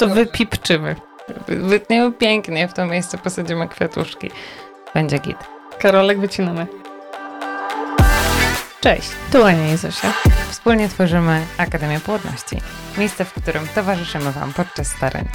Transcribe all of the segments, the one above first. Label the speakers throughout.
Speaker 1: To wypipczymy. Wytniemy pięknie w to miejsce, posadzimy kwiatuszki. Będzie git.
Speaker 2: Karolek wycinamy.
Speaker 1: Cześć, tu Ania i Zosia. Wspólnie tworzymy Akademię Płodności. Miejsce, w którym towarzyszymy Wam podczas starań.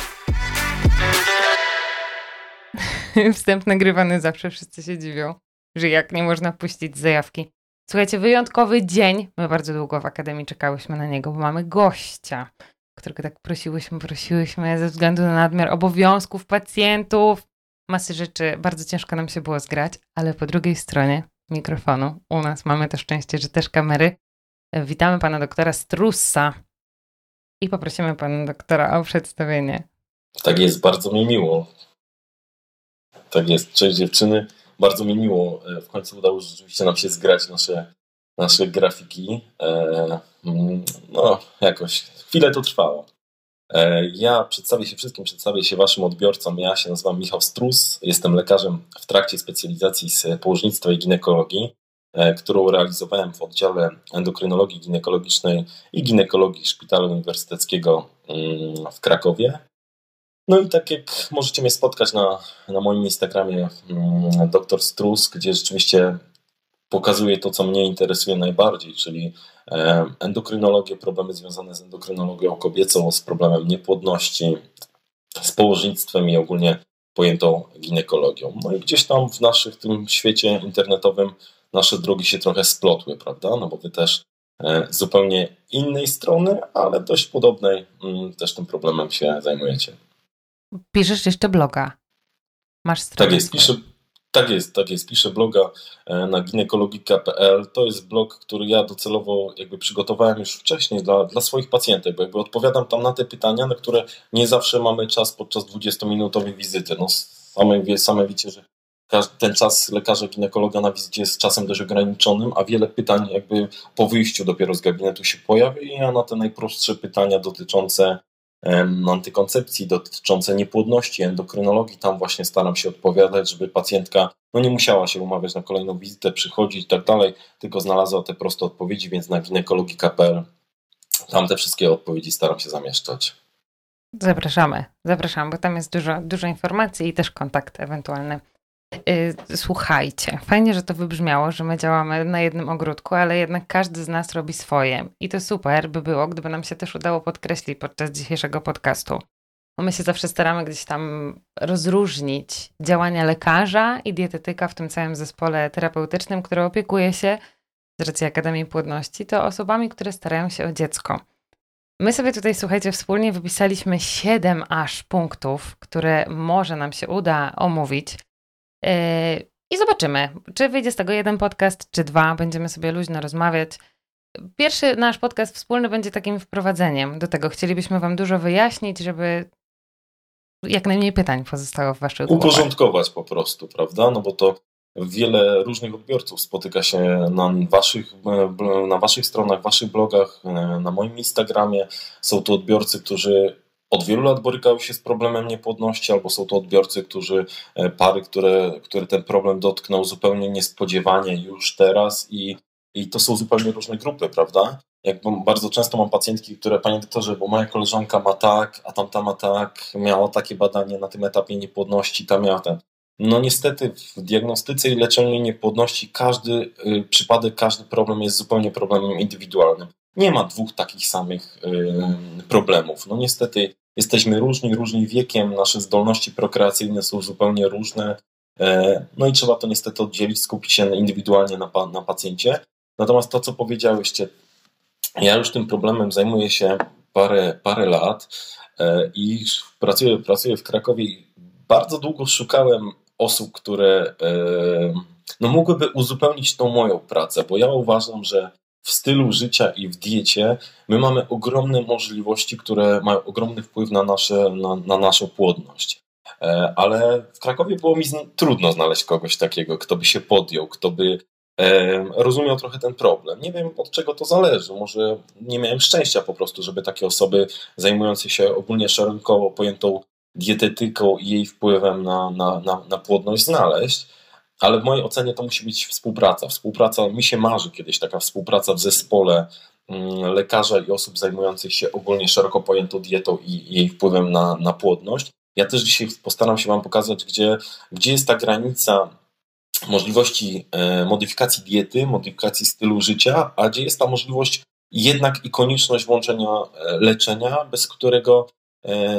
Speaker 1: Wstęp nagrywany zawsze wszyscy się dziwią, że jak nie można puścić zajawki. Słuchajcie, wyjątkowy dzień. My bardzo długo w Akademii czekałyśmy na niego, bo mamy gościa, którego tak prosiłyśmy, prosiłyśmy ze względu na nadmiar obowiązków pacjentów. Masy rzeczy bardzo ciężko nam się było zgrać, ale po drugiej stronie mikrofonu u nas mamy to szczęście, że też kamery. Witamy pana doktora Strussa i poprosimy pana doktora o przedstawienie.
Speaker 3: Tak jest, bardzo mi miło. Tak jest, cześć dziewczyny. Bardzo mi miło. E, w końcu udało się rzeczywiście nam się zgrać nasze, nasze grafiki. E, no, jakoś chwilę to trwało. E, ja przedstawię się wszystkim, przedstawię się Waszym odbiorcom. Ja się nazywam Michał Strus, jestem lekarzem w trakcie specjalizacji z położnictwa i ginekologii, którą realizowałem w oddziale endokrynologii ginekologicznej i ginekologii Szpitala Uniwersyteckiego mm, w Krakowie. No i tak jak możecie mnie spotkać na, na moim Instagramie mm, Dr Strus, gdzie rzeczywiście pokazuję to, co mnie interesuje najbardziej, czyli e, endokrynologię, problemy związane z endokrynologią kobiecą, z problemem niepłodności, z położnictwem i ogólnie pojętą ginekologią. No i gdzieś tam w naszym tym świecie internetowym nasze drogi się trochę splotły, prawda? No bo wy też e, z zupełnie innej strony, ale dość podobnej mm, też tym problemem się zajmujecie.
Speaker 1: Piszesz jeszcze bloga. Masz stronę.
Speaker 3: Tak jest, piszę, tak jest, tak jest. Piszę bloga e, na ginekologika.pl. To jest blog, który ja docelowo jakby przygotowałem już wcześniej dla, dla swoich pacjentek, bo jakby odpowiadam tam na te pytania, na które nie zawsze mamy czas podczas 20-minutowej wizyty. No, same, same wiecie, że ten czas lekarza ginekologa na wizycie jest czasem dość ograniczonym, a wiele pytań jakby po wyjściu dopiero z gabinetu się pojawia i ja na te najprostsze pytania dotyczące antykoncepcji, dotyczące niepłodności, endokrynologii. Tam właśnie staram się odpowiadać, żeby pacjentka no nie musiała się umawiać na kolejną wizytę, przychodzić i tak dalej, tylko znalazła te proste odpowiedzi, więc na ginekologii.pl tam te wszystkie odpowiedzi staram się zamieszczać.
Speaker 1: Zapraszamy, zapraszamy, bo tam jest dużo, dużo informacji i też kontakt ewentualny. Y, słuchajcie, fajnie, że to wybrzmiało, że my działamy na jednym ogródku, ale jednak każdy z nas robi swoje. I to super by było, gdyby nam się też udało podkreślić podczas dzisiejszego podcastu. Bo my się zawsze staramy gdzieś tam rozróżnić działania lekarza i dietetyka w tym całym zespole terapeutycznym, który opiekuje się z racji Akademii Płodności, to osobami, które starają się o dziecko. My sobie tutaj, słuchajcie, wspólnie wypisaliśmy 7 aż punktów, które może nam się uda omówić. Yy, I zobaczymy, czy wyjdzie z tego jeden podcast, czy dwa. Będziemy sobie luźno rozmawiać. Pierwszy nasz podcast wspólny będzie takim wprowadzeniem do tego. Chcielibyśmy Wam dużo wyjaśnić, żeby jak najmniej pytań pozostało w Waszych
Speaker 3: Uporządkować po prostu, prawda? No bo to wiele różnych odbiorców spotyka się na waszych, na waszych stronach, waszych blogach, na moim Instagramie. Są to odbiorcy, którzy od wielu lat borykały się z problemem niepłodności, albo są to odbiorcy, którzy, e, pary, które, które ten problem dotknął zupełnie niespodziewanie już teraz i, i to są zupełnie różne grupy, prawda? Jak bardzo często mam pacjentki, które, panie doktorze, bo moja koleżanka ma tak, a tamta ma tak, miała takie badanie na tym etapie niepłodności, ta miała ten. No niestety w diagnostyce i leczeniu niepłodności każdy y, przypadek, każdy problem jest zupełnie problemem indywidualnym. Nie ma dwóch takich samych problemów. No niestety jesteśmy różni, różni wiekiem, nasze zdolności prokreacyjne są zupełnie różne. E, no i trzeba to niestety oddzielić, skupić się indywidualnie na, na pacjencie. Natomiast to, co powiedziałyście, ja już tym problemem zajmuję się parę, parę lat e, i pracuję, pracuję w Krakowie bardzo długo szukałem osób, które no, mogłyby uzupełnić tą moją pracę, bo ja uważam, że w stylu życia i w diecie my mamy ogromne możliwości, które mają ogromny wpływ na, nasze, na, na naszą płodność. E, ale w Krakowie było mi trudno znaleźć kogoś takiego, kto by się podjął, kto by e, rozumiał trochę ten problem. Nie wiem od czego to zależy. Może nie miałem szczęścia po prostu, żeby takie osoby zajmujące się ogólnie szeroko pojętą dietetyką i jej wpływem na, na, na, na płodność znaleźć ale w mojej ocenie to musi być współpraca. Współpraca, mi się marzy kiedyś taka współpraca w zespole mm, lekarza i osób zajmujących się ogólnie szeroko pojętą dietą i jej wpływem na, na płodność. Ja też dzisiaj postaram się Wam pokazać, gdzie, gdzie jest ta granica możliwości e, modyfikacji diety, modyfikacji stylu życia, a gdzie jest ta możliwość jednak i konieczność włączenia e, leczenia, bez którego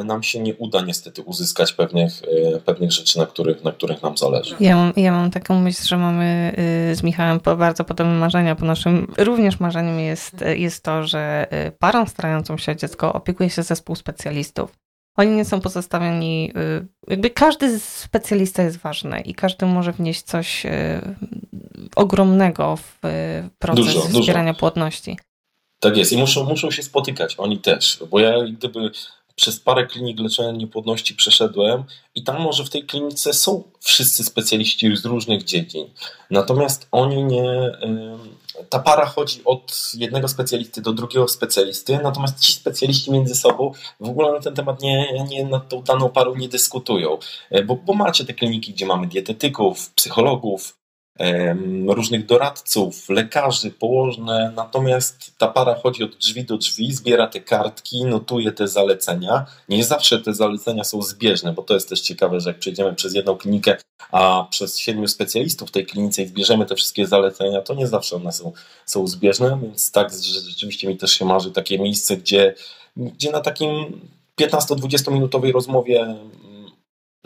Speaker 3: nam się nie uda niestety uzyskać pewnych, pewnych rzeczy, na których, na których nam zależy.
Speaker 2: Ja mam, ja mam taką myśl, że mamy z Michałem bardzo podobne marzenia, bo naszym również marzeniem jest, jest to, że parą starającą się o dziecko opiekuje się zespół specjalistów. Oni nie są pozostawieni, y, jakby każdy specjalista jest ważny i każdy może wnieść coś y, ogromnego w y, proces dużo, wspierania dużo. płodności.
Speaker 3: Tak jest i muszą, muszą się spotykać, oni też, bo ja gdyby przez parę klinik leczenia niepłodności przeszedłem i tam może w tej klinice są wszyscy specjaliści z różnych dziedzin. Natomiast oni nie. Ta para chodzi od jednego specjalisty do drugiego specjalisty, natomiast ci specjaliści między sobą w ogóle na ten temat nie, nie nad tą daną parą nie dyskutują. E, bo, bo macie te kliniki, gdzie mamy dietetyków, psychologów, różnych doradców, lekarzy, położne, natomiast ta para chodzi od drzwi do drzwi, zbiera te kartki, notuje te zalecenia. Nie zawsze te zalecenia są zbieżne, bo to jest też ciekawe, że jak przejdziemy przez jedną klinikę, a przez siedmiu specjalistów w tej klinice i zbierzemy te wszystkie zalecenia, to nie zawsze one są, są zbieżne, więc tak rzeczywiście mi też się marzy takie miejsce, gdzie, gdzie na takim 15-20 minutowej rozmowie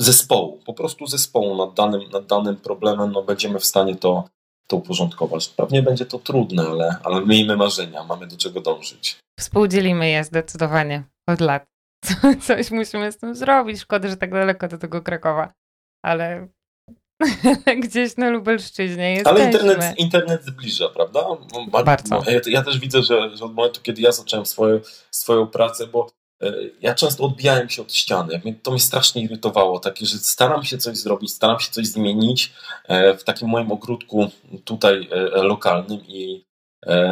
Speaker 3: zespołu, po prostu zespołu nad danym, nad danym problemem, no będziemy w stanie to, to uporządkować. Pewnie będzie to trudne, ale, ale miejmy marzenia, mamy do czego dążyć.
Speaker 1: Współdzielimy je zdecydowanie od lat. Coś musimy z tym zrobić. Szkoda, że tak daleko do tego Krakowa, ale gdzieś na Lubelszczyźnie jest.
Speaker 3: Ale internet, internet zbliża, prawda? Bardzo. Ja, ja też widzę, że, że od momentu, kiedy ja zacząłem swoją, swoją pracę, bo ja często odbijałem się od ściany. To mnie strasznie irytowało, takie, że staram się coś zrobić, staram się coś zmienić e, w takim moim ogródku tutaj e, lokalnym i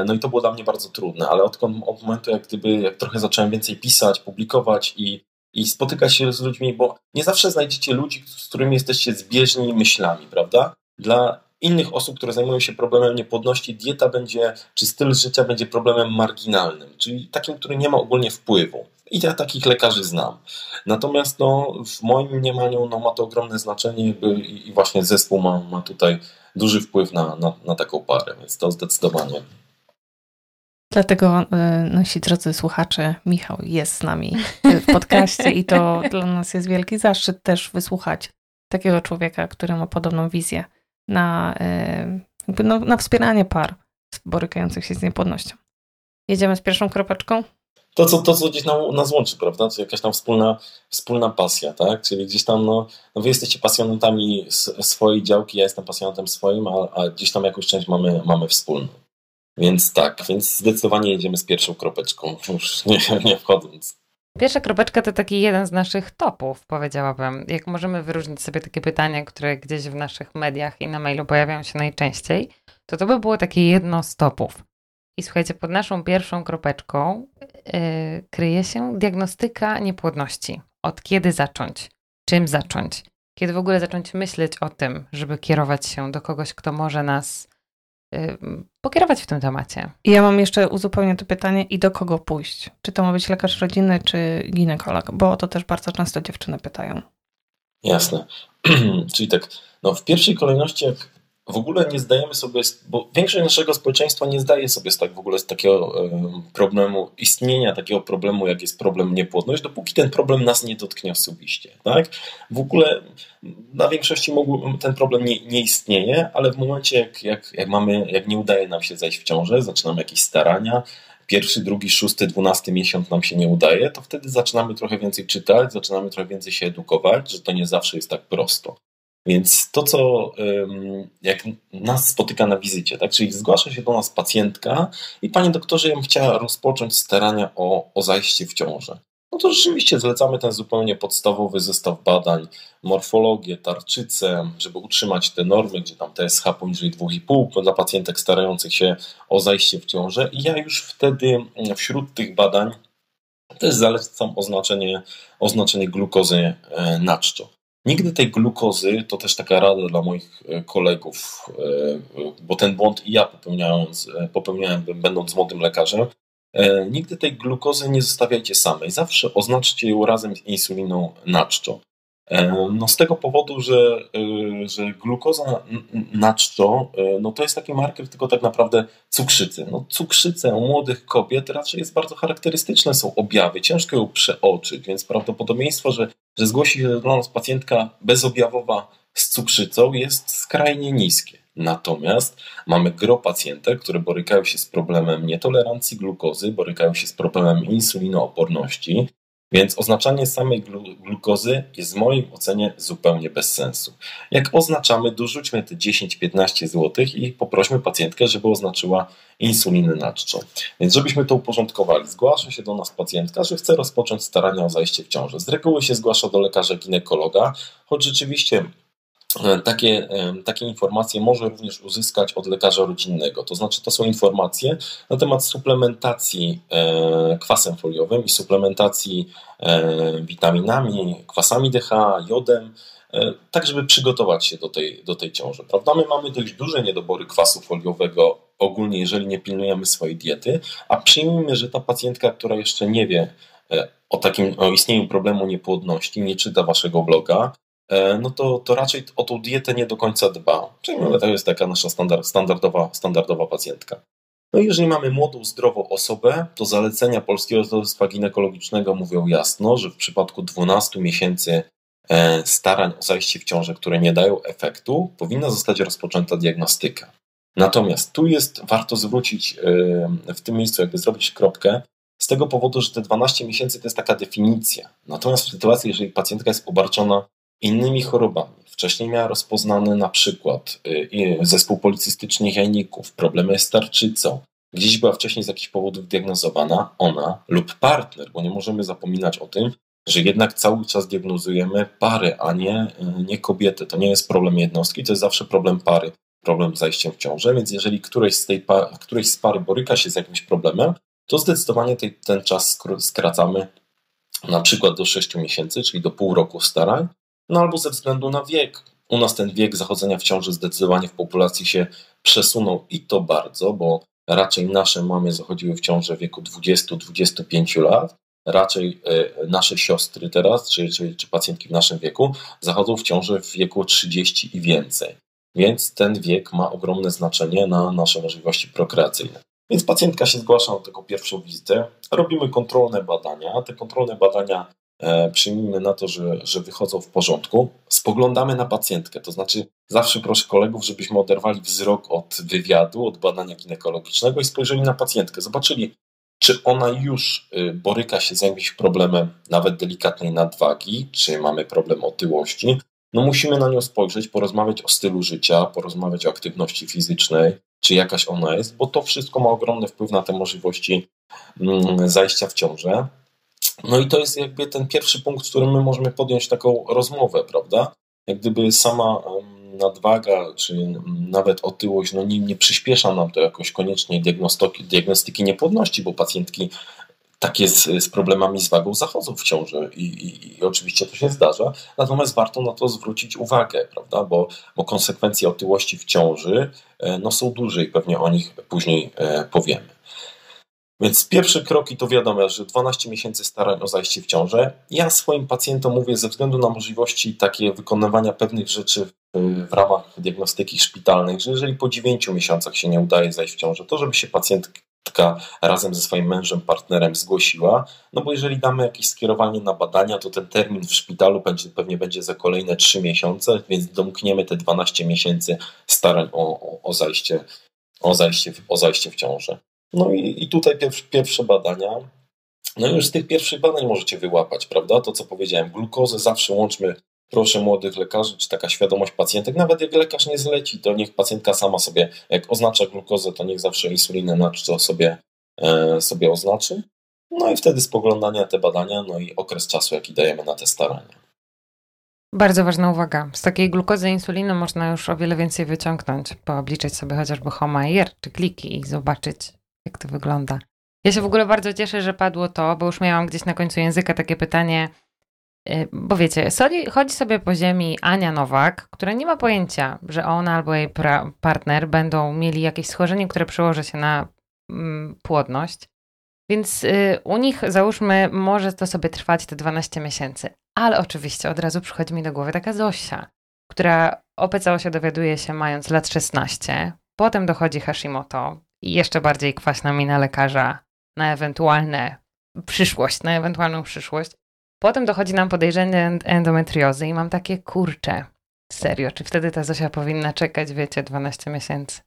Speaker 3: no i to było dla mnie bardzo trudne, ale od, od momentu, jak gdyby, jak trochę zacząłem więcej pisać, publikować i, i spotykać się z ludźmi, bo nie zawsze znajdziecie ludzi, z którymi jesteście zbieżni myślami, prawda? Dla innych osób, które zajmują się problemem niepłodności, dieta będzie, czy styl życia będzie problemem marginalnym, czyli takim, który nie ma ogólnie wpływu. I ja takich lekarzy znam. Natomiast no, w moim mniemaniu no, ma to ogromne znaczenie i właśnie zespół ma, ma tutaj duży wpływ na, na, na taką parę, więc to zdecydowanie.
Speaker 2: Dlatego y, nasi drodzy słuchacze, Michał jest z nami w podcaście i to dla nas jest wielki zaszczyt też wysłuchać takiego człowieka, który ma podobną wizję na, y, no, na wspieranie par borykających się z niepłodnością. Jedziemy z pierwszą kropeczką?
Speaker 3: To, co, to, co gdzieś nam, nas łączy, prawda? To jakaś tam wspólna, wspólna pasja, tak? Czyli gdzieś tam, no, no wy jesteście pasjonatami swojej działki, ja jestem pasjonatem swoim, a, a gdzieś tam jakąś część mamy, mamy wspólną. Więc tak, więc zdecydowanie jedziemy z pierwszą kropeczką, już nie, nie wchodząc.
Speaker 1: Pierwsza kropeczka to taki jeden z naszych topów, powiedziałabym. Jak możemy wyróżnić sobie takie pytania, które gdzieś w naszych mediach i na mailu pojawiają się najczęściej, to to by było takie jedno z topów. I słuchajcie, pod naszą pierwszą kropeczką yy, kryje się diagnostyka niepłodności. Od kiedy zacząć? Czym zacząć? Kiedy w ogóle zacząć myśleć o tym, żeby kierować się do kogoś, kto może nas yy, pokierować w tym temacie?
Speaker 2: I ja mam jeszcze uzupełnię to pytanie i do kogo pójść? Czy to ma być lekarz rodzinny, czy ginekolog? Bo o to też bardzo często dziewczyny pytają.
Speaker 3: Jasne. Czyli tak, no w pierwszej kolejności, jak w ogóle nie zdajemy sobie, bo większość naszego społeczeństwa nie zdaje sobie z tak w ogóle z takiego problemu, istnienia takiego problemu, jak jest problem niepłodność, dopóki ten problem nas nie dotknie osobiście. Tak? W ogóle na większości ten problem nie, nie istnieje, ale w momencie, jak, jak, jak, mamy, jak nie udaje nam się zajść w ciążę, zaczynamy jakieś starania, pierwszy, drugi, szósty, dwunasty miesiąc nam się nie udaje, to wtedy zaczynamy trochę więcej czytać, zaczynamy trochę więcej się edukować, że to nie zawsze jest tak prosto. Więc to, co jak nas spotyka na wizycie, tak? czyli zgłasza się do nas pacjentka i Panie doktorze, ja bym chciała rozpocząć starania o, o zajście w ciążę. No to rzeczywiście zlecamy ten zupełnie podstawowy zestaw badań, morfologię, tarczycę, żeby utrzymać te normy, gdzie tam TSH poniżej 2,5 dla pacjentek starających się o zajście w ciążę. I ja już wtedy wśród tych badań też zalecam oznaczenie, oznaczenie glukozy e, na czczo. Nigdy tej glukozy, to też taka rada dla moich e, kolegów, e, bo ten błąd i ja popełniając, e, popełniałem, będąc młodym lekarzem, nigdy tej glukozy nie zostawiajcie samej. Zawsze oznaczcie ją razem z insuliną naczczo. No z tego powodu, że, że glukoza na czczo, no to jest taki marker tylko tak naprawdę cukrzycy. No cukrzycę u młodych kobiet raczej jest bardzo charakterystyczne, są objawy, ciężko ją przeoczyć, więc prawdopodobieństwo, że, że zgłosi się do nas pacjentka bezobjawowa z cukrzycą jest skrajnie niskie. Natomiast mamy gro pacjentek, które borykają się z problemem nietolerancji glukozy, borykają się z problemem insulinooporności, więc oznaczanie samej glukozy jest w moim ocenie zupełnie bez sensu. Jak oznaczamy, dorzućmy te 10-15 zł i poprośmy pacjentkę, żeby oznaczyła insulinę na czczo. Więc żebyśmy to uporządkowali, zgłasza się do nas pacjentka, że chce rozpocząć starania o zajście w ciążę. Z reguły się zgłasza do lekarza ginekologa, choć rzeczywiście takie, e, takie informacje może również uzyskać od lekarza rodzinnego. To znaczy, to są informacje na temat suplementacji e, kwasem foliowym i suplementacji witaminami, kwasami DHA, jodem, tak żeby przygotować się do tej, do tej ciąży. Prawda? My mamy dość duże niedobory kwasu foliowego ogólnie, jeżeli nie pilnujemy swojej diety, a przyjmijmy, że ta pacjentka, która jeszcze nie wie o takim o istnieniu problemu niepłodności, nie czyta waszego bloga, E, no to, to raczej o tą dietę nie do końca dba. Przyjmijmy, to jest taka nasza standard, standardowa, standardowa pacjentka. No i jeżeli mamy młodą, zdrową osobę, to zalecenia Polskiego Towarzystwa Ginekologicznego mówią jasno, że w przypadku 12 miesięcy e, starań o zajście w ciążę, które nie dają efektu, powinna zostać rozpoczęta diagnostyka. Natomiast tu jest, warto zwrócić e, w tym miejscu, jakby zrobić kropkę, z tego powodu, że te 12 miesięcy to jest taka definicja. Natomiast w sytuacji, jeżeli pacjentka jest obarczona innymi chorobami. Wcześniej miała rozpoznany na przykład y, zespół policystycznych jajników, problemy z tarczycą. Gdzieś była wcześniej z jakichś powodów diagnozowana ona lub partner, bo nie możemy zapominać o tym, że jednak cały czas diagnozujemy pary, a nie, y, nie kobiety. To nie jest problem jednostki, to jest zawsze problem pary, problem zajściem w ciążę, więc jeżeli któreś z, tej któreś z pary boryka się z jakimś problemem, to zdecydowanie ten czas skracamy na przykład do 6 miesięcy, czyli do pół roku starań, no albo ze względu na wiek. U nas ten wiek zachodzenia w ciąży zdecydowanie w populacji się przesunął i to bardzo, bo raczej nasze mamy zachodziły w ciąży w wieku 20-25 lat. Raczej e, nasze siostry teraz, czy, czy, czy pacjentki w naszym wieku, zachodzą w ciąży w wieku 30 i więcej. Więc ten wiek ma ogromne znaczenie na nasze możliwości prokreacyjne. Więc pacjentka się zgłasza na taką pierwszą wizytę, robimy kontrolne badania. Te kontrolne badania przyjmijmy na to, że, że wychodzą w porządku, spoglądamy na pacjentkę. To znaczy, zawsze proszę kolegów, żebyśmy oderwali wzrok od wywiadu, od badania ginekologicznego i spojrzeli na pacjentkę. Zobaczyli, czy ona już y, boryka się z jakimś problemem, nawet delikatnej nadwagi, czy mamy problem otyłości. No musimy na nią spojrzeć, porozmawiać o stylu życia, porozmawiać o aktywności fizycznej, czy jakaś ona jest, bo to wszystko ma ogromny wpływ na te możliwości mm, zajścia w ciążę. No i to jest jakby ten pierwszy punkt, w którym my możemy podjąć taką rozmowę, prawda? Jak gdyby sama nadwaga, czy nawet otyłość, no nie, nie przyspiesza nam to jakoś koniecznie diagnostyki, diagnostyki niepłodności, bo pacjentki takie z, z, problemami z wagą zachodzą w ciąży i, i, i, oczywiście to się zdarza, natomiast warto na to zwrócić uwagę, prawda, bo, bo konsekwencje otyłości w ciąży e, no, są duże i pewnie o nich później e, powiemy. Więc pierwsze kroki to wiadomo, że 12 miesięcy starań o zajście w ciążę. Ja swoim pacjentom mówię ze względu na możliwości takie wykonywania pewnych rzeczy w, w ramach diagnostyki szpitalnej, że jeżeli po 9 miesiącach się nie udaje zajść w ciążę, to żeby się pacjentka razem ze swoim mężem, partnerem zgłosiła, no bo jeżeli damy jakieś skierowanie na badania, to ten termin w szpitalu będzie, pewnie będzie za kolejne 3 miesiące, więc domkniemy te 12 miesięcy starań o, o, o, zajście, o, zajście, o zajście w ciążę. No i, i tutaj pierwsze, badania. No i już z tych pierwszych badań możecie wyłapać, prawda? To, co powiedziałem, glukozę zawsze łączmy, proszę młodych lekarzy, czy taka świadomość pacjentek, nawet jak lekarz nie zleci, to niech pacjentka sama sobie, jak oznacza glukozę, to niech zawsze insulinę na czczo sobie, e, sobie oznaczy. No i wtedy spoglądania te badania, no i okres czasu, jaki dajemy na te starania.
Speaker 1: Bardzo ważna uwaga. Z takiej glukozy insuliny można już o wiele więcej wyciągnąć, poobliczyć sobie chociażby HOMA-IR czy kliki i zobaczyć, jak to wygląda. Ja się w ogóle bardzo cieszę, że padło to, bo już miałam gdzieś na końcu języka takie pytanie, Y, bo wiecie, chodzi sobie po ziemi Ania Nowak, która nie ma pojęcia, że ona albo jej partner będą mieli jakieś schorzenie, które przełoży się na mm, płodność. Więc y, u nich, załóżmy, może to sobie trwać te 12 miesięcy. Ale oczywiście od razu przychodzi mi do głowy taka Zosia, która o się dowiaduje się mając lat 16, potem dochodzi Hashimoto i jeszcze bardziej kwaśna mina lekarza na ewentualne przyszłość, na ewentualną przyszłość. Potem dochodzi nam podejrzenie endometriozy i mam takie kurcze. Serio, czy wtedy ta Zosia powinna czekać, wiecie, 12 miesięcy?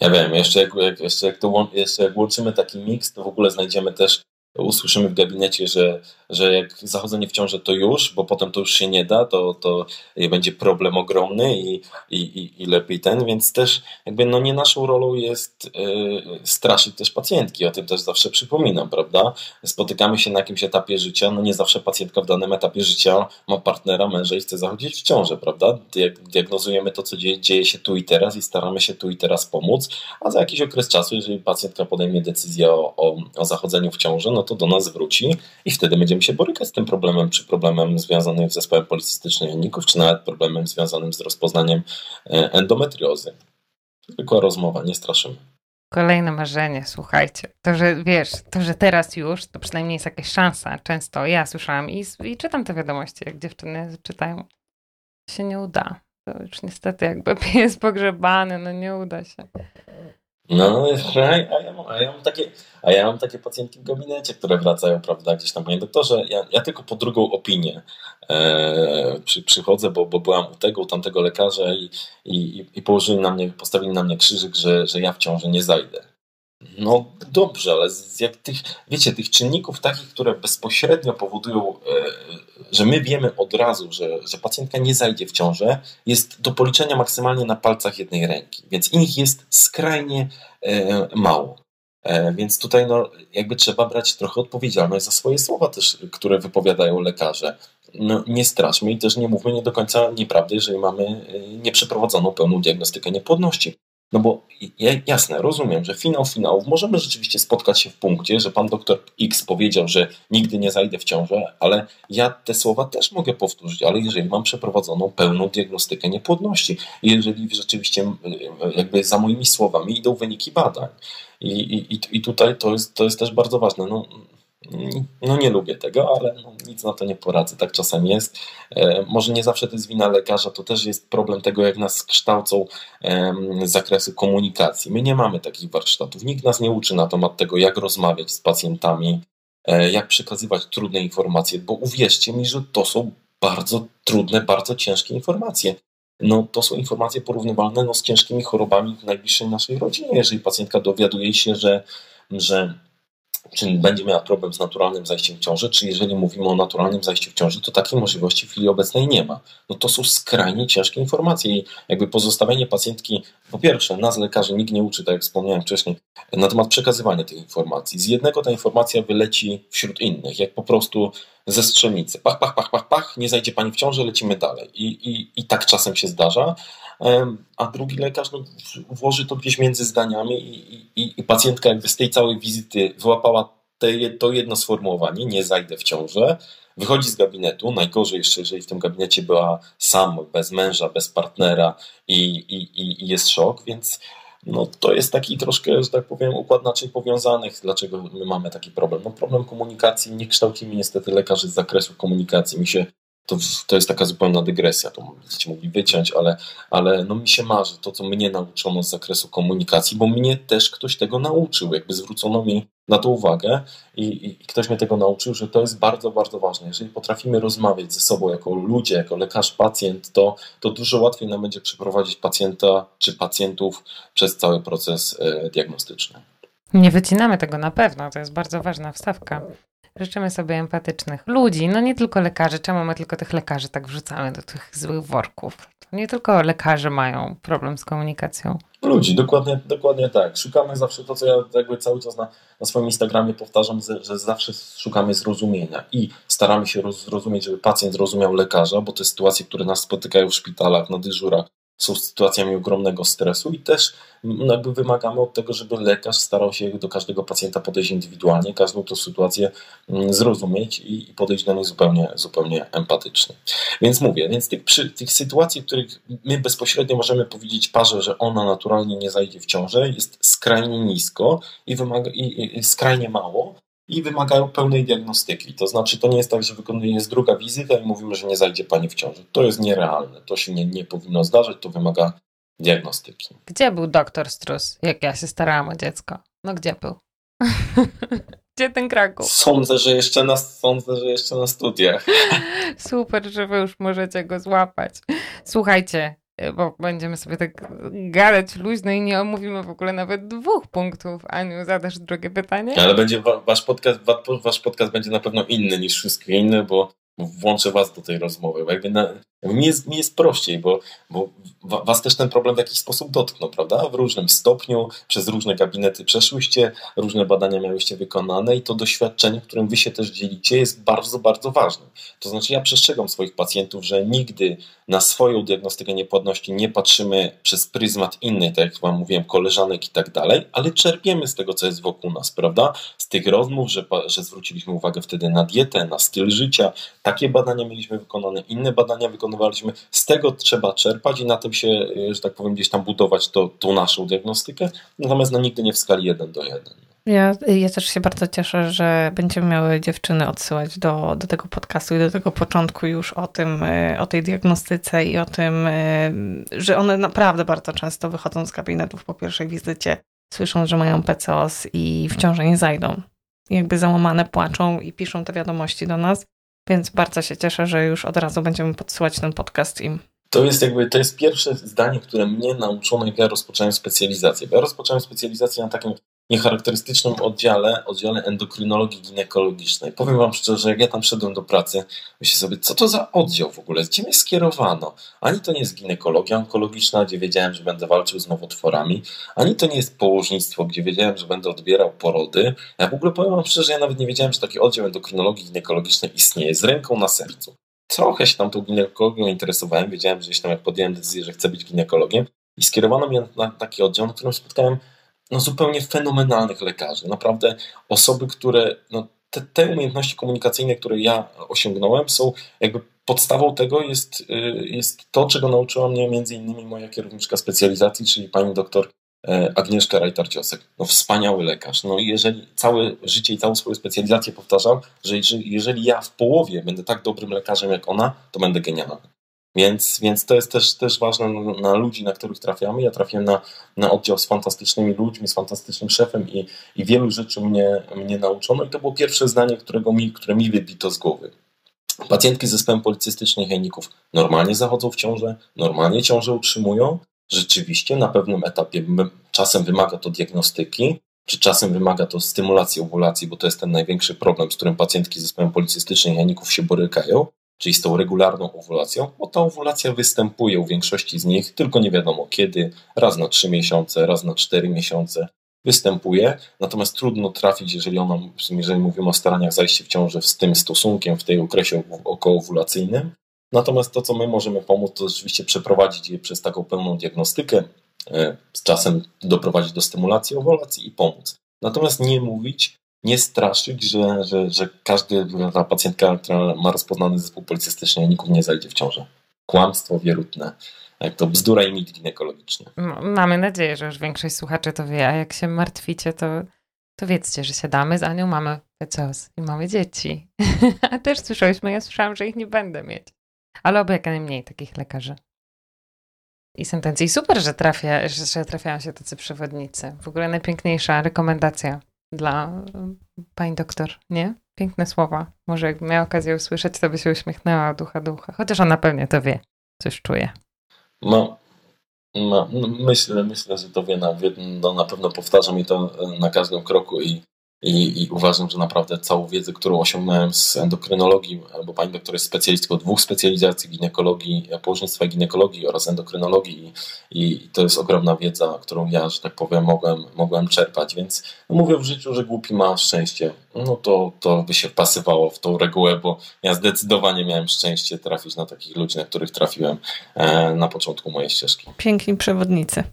Speaker 3: Ja wiem, jeszcze jak, jak, jeszcze jak, to, jeszcze jak łączymy taki miks, to w ogóle znajdziemy też usłyszymy w gabinecie, że, że jak zachodzenie w ciążę to już, bo potem to już się nie da, to, to będzie problem ogromny i, i, i lepiej ten, więc też jakby no nie naszą rolą jest yy, straszyć też pacjentki, o tym też zawsze przypominam, prawda? Spotykamy się na jakimś etapie życia, no nie zawsze pacjentka w danym etapie życia ma partnera, męża i chce zachodzić w ciążę, prawda? Diagnozujemy to, co dzieje, dzieje się tu i teraz i staramy się tu i teraz pomóc, a za jakiś okres czasu, jeżeli pacjentka podejmie decyzję o, o, o zachodzeniu w ciążę, no to do nas wróci i wtedy będziemy się borykać z tym problemem, czy problemem związanym z zespołem policystycznym jajników, czy nawet problemem związanym z rozpoznaniem e, endometriozy. Zwykła rozmowa, nie straszymy.
Speaker 1: Kolejne marzenie, słuchajcie. To, że wiesz, to, że teraz już, to przynajmniej jest jakaś szansa. Często ja słyszałam i, i czytam te wiadomości, jak dziewczyny czytają. Się nie uda. To już niestety jakby jest pogrzebany, no nie uda się.
Speaker 3: No, a ja, mam, a, ja mam takie, a ja mam takie pacjentki w gabinecie, które wracają, prawda, gdzieś tam, panie doktorze, ja, ja tylko po drugą opinię e, przy, przychodzę, bo, bo byłam u tego, u tamtego lekarza i, i, i położyli na mnie, postawili na mnie krzyżyk, że, że ja w ciąży nie zajdę. No dobrze, ale z jak tych, wiecie, tych czynników takich, które bezpośrednio powodują, e, że my wiemy od razu, że, że pacjentka nie zajdzie w ciążę, jest do policzenia maksymalnie na palcach jednej ręki, więc ich jest skrajnie e, mało. E, więc tutaj no, jakby trzeba brać trochę odpowiedzialność za swoje słowa też, które wypowiadają lekarze. No, nie straszmy i też nie mówmy nie do końca nieprawdy, jeżeli mamy nieprzeprowadzoną pełną diagnostykę niepłodności. No bo jasne, rozumiem, że finał finałów możemy rzeczywiście spotkać się w punkcie, że pan doktor X powiedział, że nigdy nie zajdę w ciążę, ale ja te słowa też mogę powtórzyć, ale jeżeli mam przeprowadzoną pełną diagnostykę niepłodności, jeżeli rzeczywiście jakby za moimi słowami idą wyniki badań. I, i, i tutaj to jest, to jest też bardzo ważne. No, no nie lubię tego, ale no, nic na to nie poradzę, tak czasem jest. E, może nie zawsze to jest wina lekarza, to też jest problem tego, jak nas kształcą z zakresu komunikacji. My nie mamy takich warsztatów, nikt nas nie uczy na temat tego, jak rozmawiać z pacjentami, e, jak przekazywać trudne informacje, bo uwierzcie mi, że to są bardzo trudne, bardzo ciężkie informacje. No, to są informacje porównywalne no, z ciężkimi chorobami w najbliższej naszej rodzinie. Jeżeli pacjentka dowiaduje się, że, że czy będzie miała problem z naturalnym zajściem w ciąży, czy jeżeli mówimy o naturalnym zajściu w ciąży, to takiej możliwości w chwili obecnej nie ma. No to są skrajnie ciężkie informacje i jakby pozostawienie pacjentki, po pierwsze, nas lekarzy nikt nie uczy, tak jak wspomniałem wcześniej, na temat przekazywania tych informacji. Z jednego ta informacja wyleci wśród innych, jak po prostu ze strzelnicy. Pach, pach, pach, pach, pach, nie zajdzie pani w ciąży, lecimy dalej. I, i, i tak czasem się zdarza. A drugi lekarz no, włoży to gdzieś między zdaniami i, i, i pacjentka jakby z tej całej wizyty wyłapała te, to jedno sformułowanie, nie zajdę w ciążę, wychodzi z gabinetu, najgorzej jeszcze, jeżeli w tym gabinecie była sam, bez męża, bez partnera i, i, i jest szok, więc no to jest taki troszkę, że tak powiem, układ naczyń powiązanych. Dlaczego my mamy taki problem? No problem komunikacji, nie kształcimy niestety lekarzy z zakresu komunikacji. Mi się to, to jest taka zupełna dygresja, to będziecie mogli wyciąć, ale, ale no mi się marzy to, co mnie nauczono z zakresu komunikacji, bo mnie też ktoś tego nauczył, jakby zwrócono mi na to uwagę i, i, i ktoś mnie tego nauczył, że to jest bardzo, bardzo ważne. Jeżeli potrafimy rozmawiać ze sobą jako ludzie, jako lekarz, pacjent, to, to dużo łatwiej nam będzie przeprowadzić pacjenta czy pacjentów przez cały proces e, diagnostyczny.
Speaker 1: Nie wycinamy tego na pewno, to jest bardzo ważna wstawka. Życzymy sobie empatycznych ludzi, no nie tylko lekarzy. Czemu my tylko tych lekarzy tak wrzucamy do tych złych worków? Nie tylko lekarze mają problem z komunikacją.
Speaker 3: Ludzi, dokładnie, dokładnie tak. Szukamy zawsze to, co ja jakby cały czas na, na swoim Instagramie powtarzam, że zawsze szukamy zrozumienia i staramy się zrozumieć, żeby pacjent zrozumiał lekarza, bo te sytuacje, które nas spotykają w szpitalach, na dyżurach, są sytuacjami ogromnego stresu i też jakby wymagamy od tego, żeby lekarz starał się do każdego pacjenta podejść indywidualnie, każdą tą sytuację zrozumieć i podejść do niej zupełnie, zupełnie empatycznie. Więc mówię, więc tych, przy, tych sytuacji, w których my bezpośrednio możemy powiedzieć parze, że ona naturalnie nie zajdzie w ciążę, jest skrajnie nisko i, wymaga, i, i skrajnie mało i wymagają pełnej diagnostyki. To znaczy, to nie jest tak, że wykonuje jest druga wizyta i mówimy, że nie zajdzie pani w ciąży. To jest nierealne. To się nie, nie powinno zdarzyć, to wymaga diagnostyki.
Speaker 1: Gdzie był doktor Strus, jak ja się starałam o dziecko? No gdzie był? Gdzie ten Kraków?
Speaker 3: Sądzę, że jeszcze na, sądzę, że jeszcze na studiach.
Speaker 1: Super, że wy już możecie go złapać. Słuchajcie, bo będziemy sobie tak gadać luźno i nie omówimy w ogóle nawet dwóch punktów. Aniu, zadasz drugie pytanie?
Speaker 3: Ale będzie wasz podcast, wasz podcast będzie na pewno inny niż wszystkie inne, bo włączę was do tej rozmowy. Bo jakby na, mi, jest, mi jest prościej, bo, bo was też ten problem w jakiś sposób dotknął, prawda? W różnym stopniu, przez różne gabinety przeszłyście, różne badania miałyście wykonane i to doświadczenie, którym wy się też dzielicie, jest bardzo, bardzo ważne. To znaczy, ja przestrzegam swoich pacjentów, że nigdy na swoją diagnostykę niepłodności nie patrzymy przez pryzmat innej, tak jak wam mówiłem, koleżanek i tak dalej, ale czerpiemy z tego, co jest wokół nas, prawda? Z tych rozmów, że, że zwróciliśmy uwagę wtedy na dietę, na styl życia. Takie badania mieliśmy wykonane, inne badania wykonywaliśmy. Z tego trzeba czerpać i na tym się, że tak powiem, gdzieś tam budować to, tą naszą diagnostykę, natomiast no, nigdy nie w skali 1 do 1.
Speaker 2: Ja, ja też się bardzo cieszę, że będziemy miały dziewczyny odsyłać do, do tego podcastu i do tego początku już o tym, e, o tej diagnostyce i o tym, e, że one naprawdę bardzo często wychodzą z gabinetów po pierwszej wizycie, słyszą, że mają PCOS i wciąż nie zajdą. Jakby załamane płaczą i piszą te wiadomości do nas, więc bardzo się cieszę, że już od razu będziemy podsyłać ten podcast im.
Speaker 3: To jest jakby, to jest pierwsze zdanie, które mnie nauczono, jak ja rozpocząłem specjalizację. Bo ja rozpocząłem specjalizację na takim niecharakterystycznym oddziale, oddziale endokrynologii ginekologicznej. Powiem Wam szczerze, jak ja tam szedłem do pracy, myślę sobie, co to za oddział w ogóle, gdzie mnie skierowano? Ani to nie jest ginekologia onkologiczna, gdzie wiedziałem, że będę walczył z nowotworami, ani to nie jest położnictwo, gdzie wiedziałem, że będę odbierał porody. Ja w ogóle powiem Wam szczerze, ja nawet nie wiedziałem, że taki oddział endokrynologii ginekologicznej istnieje, z ręką na sercu. Trochę się tam tą ginekologią interesowałem, wiedziałem, że gdzieś tam jak podjąłem decyzję, że chcę być ginekologiem i skierowano mnie na taki oddział, na którym spotkałem no, zupełnie fenomenalnych lekarzy. Naprawdę osoby, które no, te, te umiejętności komunikacyjne, które ja osiągnąłem, są jakby podstawą tego jest, y, jest to, czego nauczyła mnie między innymi moja kierowniczka specjalizacji, czyli pani doktor e, Agnieszka Rajtar-Ciosek. No wspaniały lekarz. No i jeżeli całe życie i całą swoją specjalizację powtarzam, że jeżeli, jeżeli ja w połowie będę tak dobrym lekarzem jak ona, to będę genialny. Więc, więc to jest też, też ważne na, ludzi, na których trafiamy. Ja trafiłem na, na oddział z fantastycznymi ludźmi, z fantastycznym szefem i, i wielu rzeczy mnie, mnie nauczono. I to było pierwsze zdanie, którego mi, które mi wybito z głowy. Pacjentki z zespołem policystycznych jajników normalnie zachodzą w ciążę, normalnie ciążę utrzymują. Rzeczywiście na pewnym etapie czasem wymaga to diagnostyki, czy czasem wymaga to stymulacji ovulacji, bo to jest ten największy problem, z którym pacjentki z zespołem policystycznych jajników się borykają czyli z tą regularną owulacją, bo ta owulacja występuje u większości z nich, tylko nie wiadomo kiedy, raz na 3 miesiące, raz na 4 miesiące występuje, natomiast trudno trafić, jeżeli, ona, jeżeli mówimy o staraniach zajścia w ciąży z tym stosunkiem w tej okresie okołowulacyjnym. Natomiast to, co my możemy pomóc, to rzeczywiście przeprowadzić je przez taką pełną diagnostykę, e, z czasem doprowadzić do stymulacji owulacji i pomóc. Natomiast nie mówić, nie straszyć, że, że, że każda pacjentka, która ma rozpoznany zespół policystyczny, nikt nie zajdzie w ciążę. Kłamstwo wierutne. Jak to bzdura i mit ginekologiczny.
Speaker 1: Mamy nadzieję, że już większość słuchaczy to wie, a jak się martwicie, to, to wiedzcie, że siadamy z Anią, mamy PCOS i mamy dzieci. a też słyszałyśmy, ja słyszałam, że ich nie będę mieć. Ale oby jak najmniej takich lekarzy. I sentencji. I super, że, trafia, że trafiają się tacy przewodnicy. W ogóle najpiękniejsza rekomendacja dla pani doktor, nie? Piękne słowa. Może jakby miała okazję usłyszeć, to by się uśmiechnęła ducha ducha. Chociaż ona pewnie to wie. Coś czuje.
Speaker 3: No, no myślę, myślę, że to wie. Na, no, na pewno powtarzam mi to na każdym kroku i, I, I, uważam, że naprawdę całą wiedzę, którą osiągnąłem z endokrynologii, bo pani doktor jest specjalistką dwóch specjalizacji ginekologii, położnictwa i ginekologii oraz endokrynologii i, i, to jest ogromna wiedza, którą ja, że tak powiem, mogłem, mogłem czerpać, więc no mówię w życiu, że głupi ma szczęście, no to, to by się wpasywało w tą regułę, bo ja zdecydowanie miałem szczęście trafić na takich ludzi, na których trafiłem e, na początku mojej ścieżki.
Speaker 2: Piękni przewodnicy.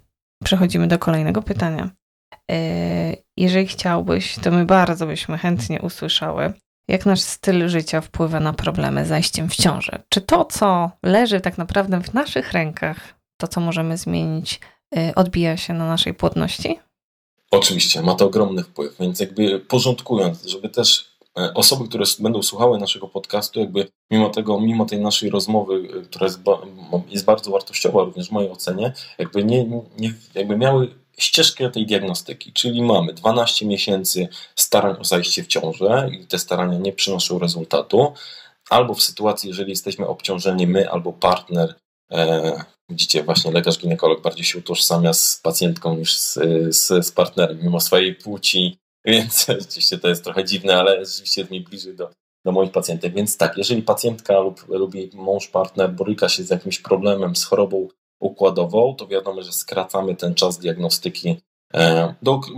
Speaker 2: Przechodzimy do kolejnego pytania. E, jeżeli chciałbyś, to my bardzo byśmy chętnie usłyszały, jak nasz styl życia wpływa na problemy z zajściem w ciążę. Czy to, co leży tak naprawdę w naszych rękach, to, co możemy zmienić, e, odbija się na naszej płodności?
Speaker 3: Oczywiście, ma to ogromny wpływ, więc jakby porządkując, żeby też e, osoby, które będą słuchały naszego podcastu, jakby mimo tego, mimo tej naszej rozmowy, która jest, jest bardzo wartościowa również w mojej ocenie, jakby nie, nie jakby miały ścieżkę tej diagnostyki, czyli mamy 12 miesięcy starań o zajście w ciążę i te starania nie przynoszą rezultatu, albo w sytuacji, jeżeli jesteśmy obciążeni my albo partner, e, widzicie, właśnie lekarz ginekolog bardziej się utożsamia z pacjentką niż z, z, z partnerem, mimo swojej płci, więc oczywiście to jest trochę dziwne, ale rzeczywiście jest mi bliżej do, do moich pacjentek. Więc tak, jeżeli pacjentka lub, lub jej mąż, partner boryka się z jakimś problemem, z chorobą układową, to wiadomo, że skracamy ten czas diagnostyki. E,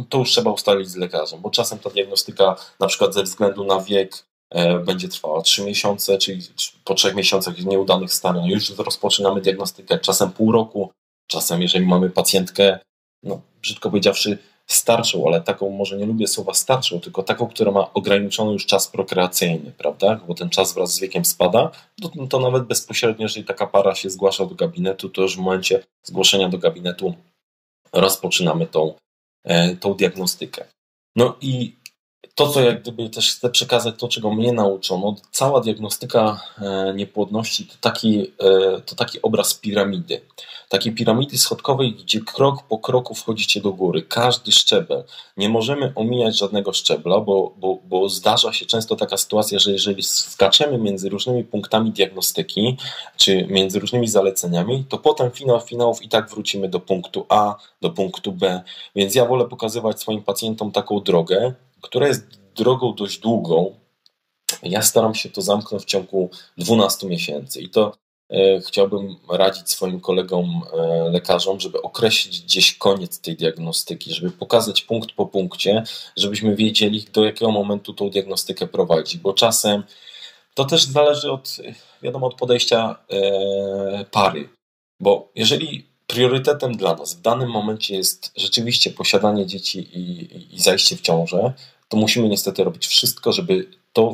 Speaker 3: to już trzeba ustalić z lekarzem, bo czasem ta diagnostyka, na przykład ze względu na wiek, e, będzie trwała 3 miesiące, czyli po 3 miesiącach nieudanych starań już rozpoczynamy diagnostykę, czasem pół roku, czasem jeżeli mamy pacjentkę, no brzydko powiedziawszy, starszą, ale taką, może nie lubię słowa starszą, tylko taką, która ma ograniczony już czas prokreacyjny, prawda? Bo ten czas wraz z wiekiem spada, to, to nawet bezpośrednio, jeżeli taka para się zgłasza do gabinetu, to już w momencie zgłoszenia do gabinetu rozpoczynamy tą, e, tą diagnostykę. No i to, co jak gdyby też chcę przekazać, to czego mnie nauczono, cała diagnostyka e, niepłodności to taki, e, to taki obraz piramidy. Takiej piramidy schodkowej, gdzie krok po kroku wchodzicie do góry, każdy szczebel. Nie możemy omijać żadnego szczebla, bo, bo, bo zdarza się często taka sytuacja, że jeżeli skaczemy między różnymi punktami diagnostyki, czy między różnymi zaleceniami, to potem finał finałów i tak wrócimy do punktu A, do punktu B. Więc ja wolę pokazywać swoim pacjentom taką drogę, która jest drogą dość długą. Ja staram się to zamknąć w ciągu 12 miesięcy i to e, chciałbym radzić swoim kolegom e, lekarzom, żeby określić gdzieś koniec tej diagnostyki, żeby pokazać punkt po punkcie, żebyśmy wiedzieli, do jakiego momentu tą diagnostykę prowadzić, bo czasem to też zależy od, wiadomo, od podejścia e, pary, bo jeżeli priorytetem dla nas w danym momencie jest rzeczywiście posiadanie dzieci i, i, i zajście w ciążę, to musimy niestety robić wszystko, żeby to,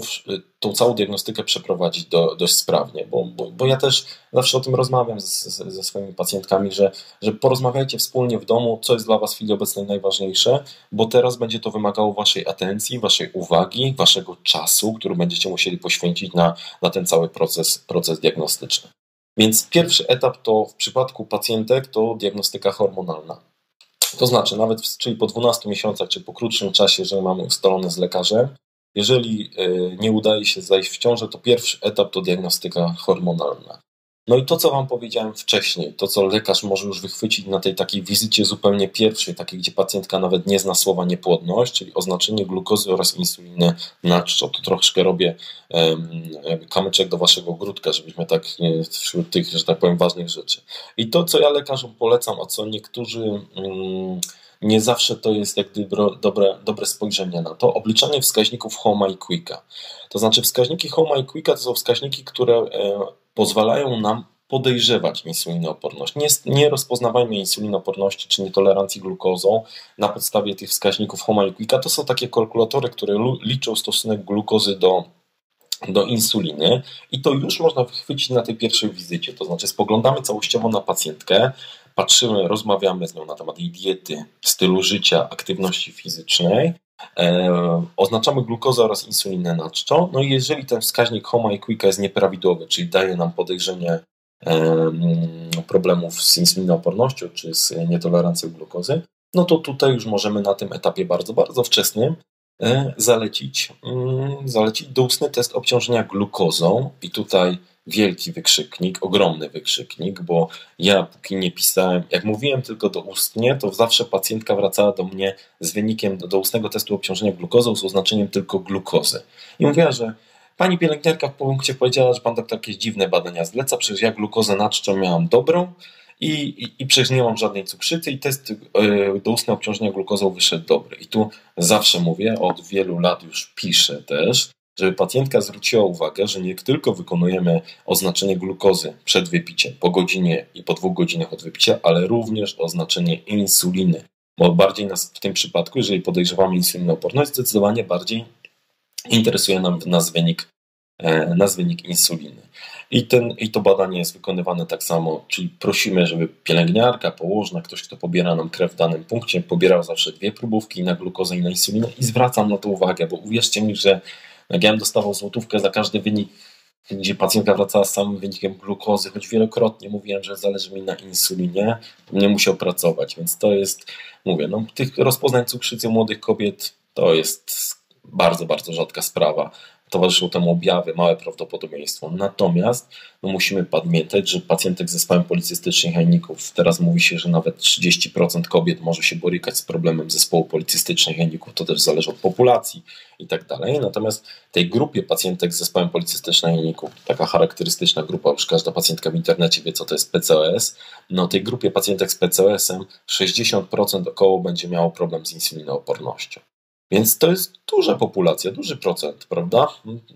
Speaker 3: tą całą diagnostykę przeprowadzić do, dość sprawnie, bo, bo, bo ja też zawsze o tym rozmawiam z, z, ze swoimi pacjentkami, że, że porozmawiajcie wspólnie w domu, co jest dla Was w chwili obecnej najważniejsze, bo teraz będzie to wymagało Waszej atencji, Waszej uwagi, Waszego czasu, który będziecie musieli poświęcić na, na ten cały proces, proces diagnostyczny. Więc pierwszy etap to w przypadku pacjentek to diagnostyka hormonalna. To znaczy, nawet czyli po 12 miesiącach, czy po krótszym czasie, że mamy ustalone z lekarzem, jeżeli e, nie udaje się zajść w ciążę, to pierwszy etap to diagnostyka hormonalna. No i to, co Wam powiedziałem wcześniej, to, co lekarz może już wychwycić na tej takiej wizycie zupełnie pierwszej, takiej, gdzie pacjentka nawet nie zna słowa niepłodność, czyli oznaczenie glukozy oraz insuliny na czczo. To troszkę robię um, kamyczek do Waszego ogródka, żebyśmy tak nie, wśród tych, że tak powiem, ważnych rzeczy. I to, co ja lekarzom polecam, a co niektórzy... Um, nie zawsze to jest jak dobre, dobre spojrzenie na to. Obliczanie wskaźników Homa i Quicka. To znaczy wskaźniki Homa i Quicka to są wskaźniki, które e, pozwalają nam podejrzewać insulinooporność. Nie, nie rozpoznawajmy insulinooporności czy nietolerancji glukozą na podstawie tych wskaźników Homa i Quicka. To są takie kalkulatory, które liczą stosunek glukozy do do insuliny i to już można wychwycić na tej pierwszej wizycie. To znaczy spoglądamy całościowo na pacjentkę, patrzymy, rozmawiamy z nią na temat jej diety, stylu życia, aktywności fizycznej, e, oznaczamy glukozę oraz insulinę na czczo. No i jeżeli ten wskaźnik HOMA i QUICA jest nieprawidłowy, czyli daje nam podejrzenie e, problemów z insulinoopornością czy z nietolerancją glukozy, no to tutaj już możemy na tym etapie bardzo, bardzo wczesnym e, zalecić, mm, zalecić doustny test obciążenia glukozą i tutaj wielki wykrzyknik, ogromny wykrzyknik, bo ja póki nie pisałem, jak mówiłem tylko do ustnie, to zawsze pacjentka wracała do mnie z wynikiem do ustnego testu obciążenia glukozą z oznaczeniem tylko glukozy. I mówiła, że pani pielęgniarka w punkcie powiedziała, że pan doktor jakieś dziwne badania zleca, przecież ja glukozę nadczą miałam dobrą, i, i, i przecież nie mam żadnej cukrzycy i test e, doustne obciążenia glukozą wyszedł dobry. I tu zawsze mówię, od wielu lat już piszę też, żeby pacjentka zwróciła uwagę, że nie tylko wykonujemy oznaczenie glukozy przed wypiciem, po godzinie i po dwóch godzinach od wypicia, ale również oznaczenie insuliny. Bo bardziej nas w tym przypadku, jeżeli podejrzewamy insulinooporność, zdecydowanie bardziej interesuje nam nas wynik, e, nas wynik insuliny. I, ten, I to badanie jest wykonywane tak samo, czyli prosimy, żeby pielęgniarka, położna, ktoś, kto pobiera nam krew w danym punkcie, pobierał zawsze dwie próbówki na glukozę i na insulinę i zwracam na to uwagę, bo uwierzcie mi, że jak ja bym dostawał złotówkę za każdy wynik, gdzie pacjentka wracała z samym wynikiem glukozy, choć wielokrotnie mówiłem, że zależy mi na insulinie, nie musiał pracować, więc to jest, mówię, no, tych rozpoznań cukrzycy młodych kobiet to jest bardzo, bardzo rzadka sprawa towarzyszą temu objawy, małe prawdopodobieństwo. Natomiast no musimy pamiętać, że pacjentek z zespołem policystycznych jajników, teraz mówi się, że nawet 30% kobiet może się borykać z problemem zespołu policystycznych jajników, to też zależy od populacji i tak dalej. Natomiast tej grupie pacjentek z zespołem policystycznych jajników, taka charakterystyczna grupa, już każda pacjentka w internecie wie, co to jest PCOS, no tej grupie pacjentek z PCOS-em 60% około będzie miało problem z insulinoopornością. Więc to jest duża populacja, duży procent, prawda?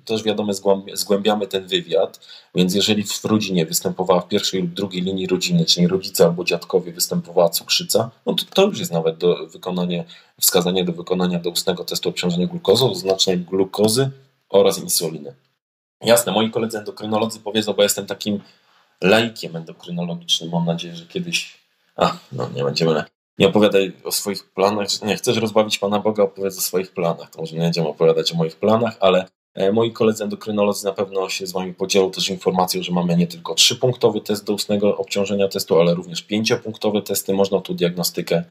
Speaker 3: Też wiadomo, zgłębiamy ten wywiad, więc jeżeli w rodzinie występowała w pierwszej lub drugiej linii rodziny, czyli rodzice albo dziadkowie występowała cukrzyca, no to, to już jest nawet do wykonania, wskazanie do wykonania doustnego testu obciążenia glukozą, oznaczenia glukozy oraz insuliny. Jasne, moi koledzy endokrynolodzy powiedzą, bo jestem takim laikiem endokrynologicznym, mam nadzieję, że kiedyś, a, no nie będziemy nie opowiadaj o swoich planach. Nie chcesz rozbawić Pana Boga, opowiedz o swoich planach. To może nie będziemy opowiadać o moich planach, ale e, moi koledzy endokrynolodzy na pewno się z Wami podzielą też informacją, że mamy nie tylko trzypunktowy test do ustnego obciążenia testu, ale również pięciopunktowe testy. Można tu diagnostykę,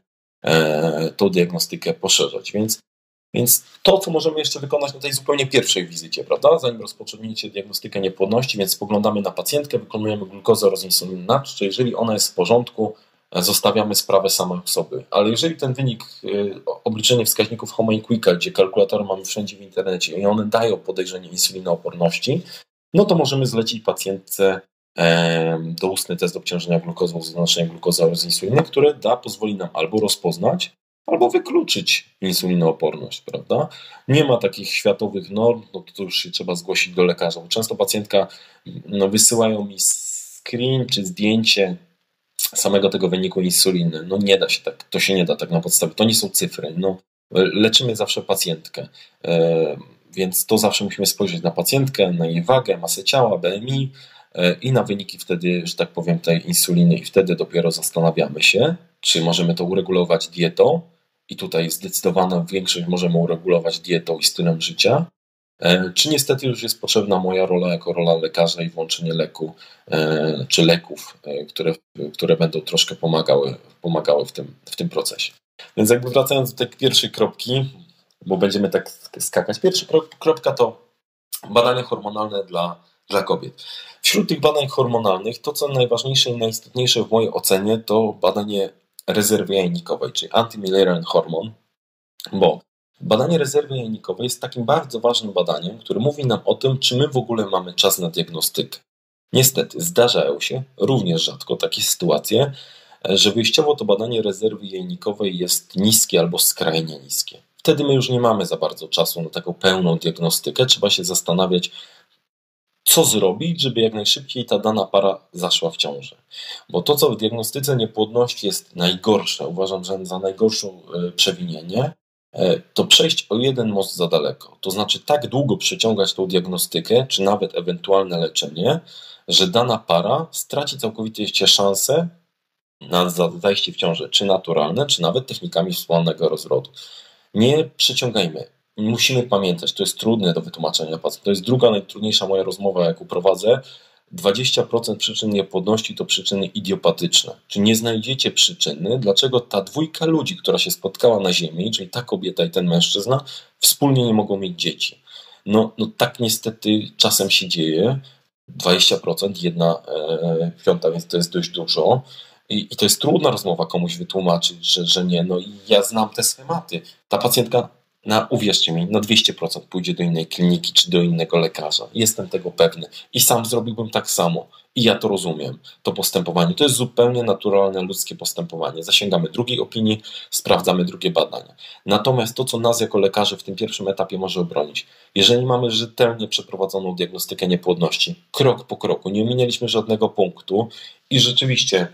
Speaker 3: e, tą diagnostykę poszerzać. Więc, więc to, co możemy jeszcze wykonać na tej zupełnie pierwszej wizycie, prawda? Zanim rozpoczniecie diagnostykę niepłodności, więc spoglądamy na pacjentkę, wykonujemy glukozę oraz insulinę, czy jeżeli ona jest w porządku, zostawiamy sprawę samej osoby. Ale jeżeli ten wynik, y, obliczenie wskaźników Homo Quicka, gdzie kalkulator mamy wszędzie w internecie i one dają podejrzenie insulinooporności, no to możemy zlecić pacjentce doustny test obciążenia glukozą z oznaczeniem glukozy oraz insuliny, które da, pozwoli nam albo rozpoznać, albo wykluczyć insulinooporność, prawda? Nie ma takich światowych norm, no to już się trzeba zgłosić do lekarza. Często pacjentka no, wysyłają mi screen czy zdjęcie samego tego wyniku insuliny. No nie da się tak, to się nie da tak na podstawie. To nie są cyfry. No, leczymy zawsze pacjentkę, e, więc to zawsze musimy spojrzeć na pacjentkę, na jej wagę, masę ciała, BMI e, i na wyniki wtedy, że tak powiem, tej insuliny i wtedy dopiero zastanawiamy się, czy możemy to uregulować dietą i tutaj zdecydowana większość możemy uregulować dietą i stylem życia, czy niestety już jest potrzebna moja rola jako rola lekarza i włączenie leku e, czy leków, e, które, które będą troszkę pomagały, pomagały w, tym, w tym procesie. Więc jakby wracając do tej pierwszej kropki, bo będziemy tak skakać. Pierwsza kropka to badania hormonalne dla, dla kobiet. Wśród tych badań hormonalnych to, co najważniejsze i najistotniejsze w mojej ocenie, to badanie rezerwy jajnikowej, czyli anti hormon, bo Badanie rezerwy jajnikowej jest takim bardzo ważnym badaniem, które mówi nam o tym, czy my w ogóle mamy czas na diagnostykę. Niestety, zdarzają się również rzadko takie sytuacje, że wyjściowo to badanie rezerwy jajnikowej jest niskie albo skrajnie niskie. Wtedy my już nie mamy za bardzo czasu na taką pełną diagnostykę. Trzeba się zastanawiać, co zrobić, żeby jak najszybciej ta dana para zaszła w ciążę. Bo to, co w diagnostyce niepłodności jest najgorsze, uważam, że za najgorszą e, przewinienie, to przejść o jeden most za daleko. To znaczy tak długo przeciągać tą diagnostykę, czy nawet ewentualne leczenie, że dana para straci całkowicie szansę na zajście w ciążę, czy naturalne, czy nawet technikami wspólnego rozrodu. Nie przeciągajmy. Musimy pamiętać, to jest trudne do wytłumaczenia To jest druga najtrudniejsza moja rozmowa, jaką prowadzę, 20% przyczyn niepłodności to przyczyny idiopatyczne. Czy nie znajdziecie przyczyny, dlaczego ta dwójka ludzi, która się spotkała na Ziemi, czyli ta kobieta i ten mężczyzna, wspólnie nie mogą mieć dzieci? No, no tak niestety czasem się dzieje. 20%, jedna e, piąta, więc to jest dość dużo. I, I, to jest trudna rozmowa komuś wytłumaczyć, że, że nie. No i ja znam te schematy. Ta pacjentka, na, uwierzcie mi, na 200% pójdzie do innej kliniki czy do innego lekarza. Jestem tego pewny. I sam zrobiłbym tak samo. I ja to rozumiem, to postępowanie. To jest zupełnie naturalne, ludzkie postępowanie. Zasięgamy drugiej opinii, sprawdzamy drugie badania. Natomiast to, co nas jako lekarzy w tym pierwszym etapie może obronić, jeżeli mamy rzetelnie przeprowadzoną diagnostykę niepłodności, krok po kroku, nie ominęliśmy żadnego punktu i rzeczywiście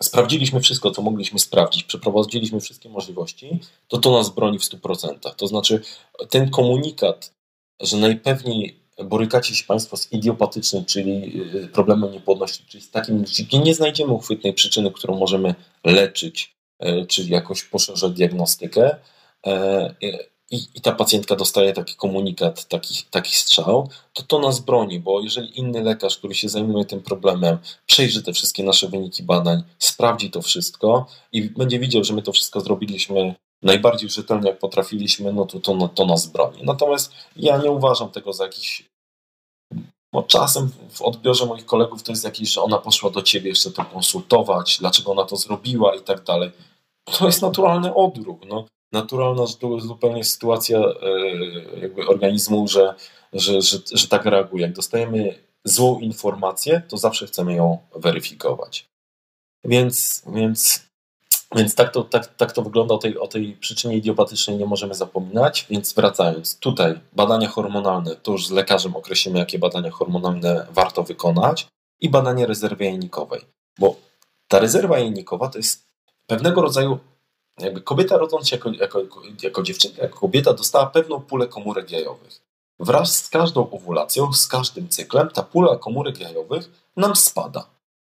Speaker 3: sprawdziliśmy wszystko, co mogliśmy sprawdzić, przeprowadziliśmy wszystkie możliwości, to to nas broni w 100%. To znaczy, ten komunikat, że najpewniej borykacie się Państwo z idiopatycznym, czyli y, problemem niepłodności, czyli z takim, gdzie nie znajdziemy uchwytnej przyczyny, którą możemy leczyć, e, czyli jakoś poszerzać diagnostykę. I, I, ta pacjentka dostaje taki komunikat, taki, taki strzał, to to nas broni, bo jeżeli inny lekarz, który się zajmuje tym problemem, przejrzy te wszystkie nasze wyniki badań, sprawdzi to wszystko i będzie widział, że my to wszystko zrobiliśmy najbardziej rzetelnie, jak potrafiliśmy, no to, to, to nas broni. Natomiast ja nie uważam tego za jakiś. Bo czasem w odbiorze moich kolegów to jest jakiś, że ona poszła do ciebie jeszcze to konsultować, dlaczego ona to zrobiła i tak dalej. To jest naturalny odruch. No, naturalna zupełnie sytuacja e, jakby organizmu, że, że, że, że tak reaguje. Jak dostajemy złą informację, to zawsze chcemy ją weryfikować. Więc, więc więc tak to, tak, tak to wygląda o tej, o tej przyczynie idiopatycznej nie możemy zapominać. Więc wracając, tutaj badania hormonalne, to już z lekarzem określimy, jakie badania hormonalne warto wykonać i badanie rezerwy jajnikowej. Bo ta rezerwa jajnikowa to jest pewnego rodzaju, jakby kobieta rodząc się jako, jako, jako dziewczynka, jako kobieta dostała pewną pulę komórek jajowych. Wraz z każdą owulacją, z każdym cyklem, ta pula komórek jajowych nam spada.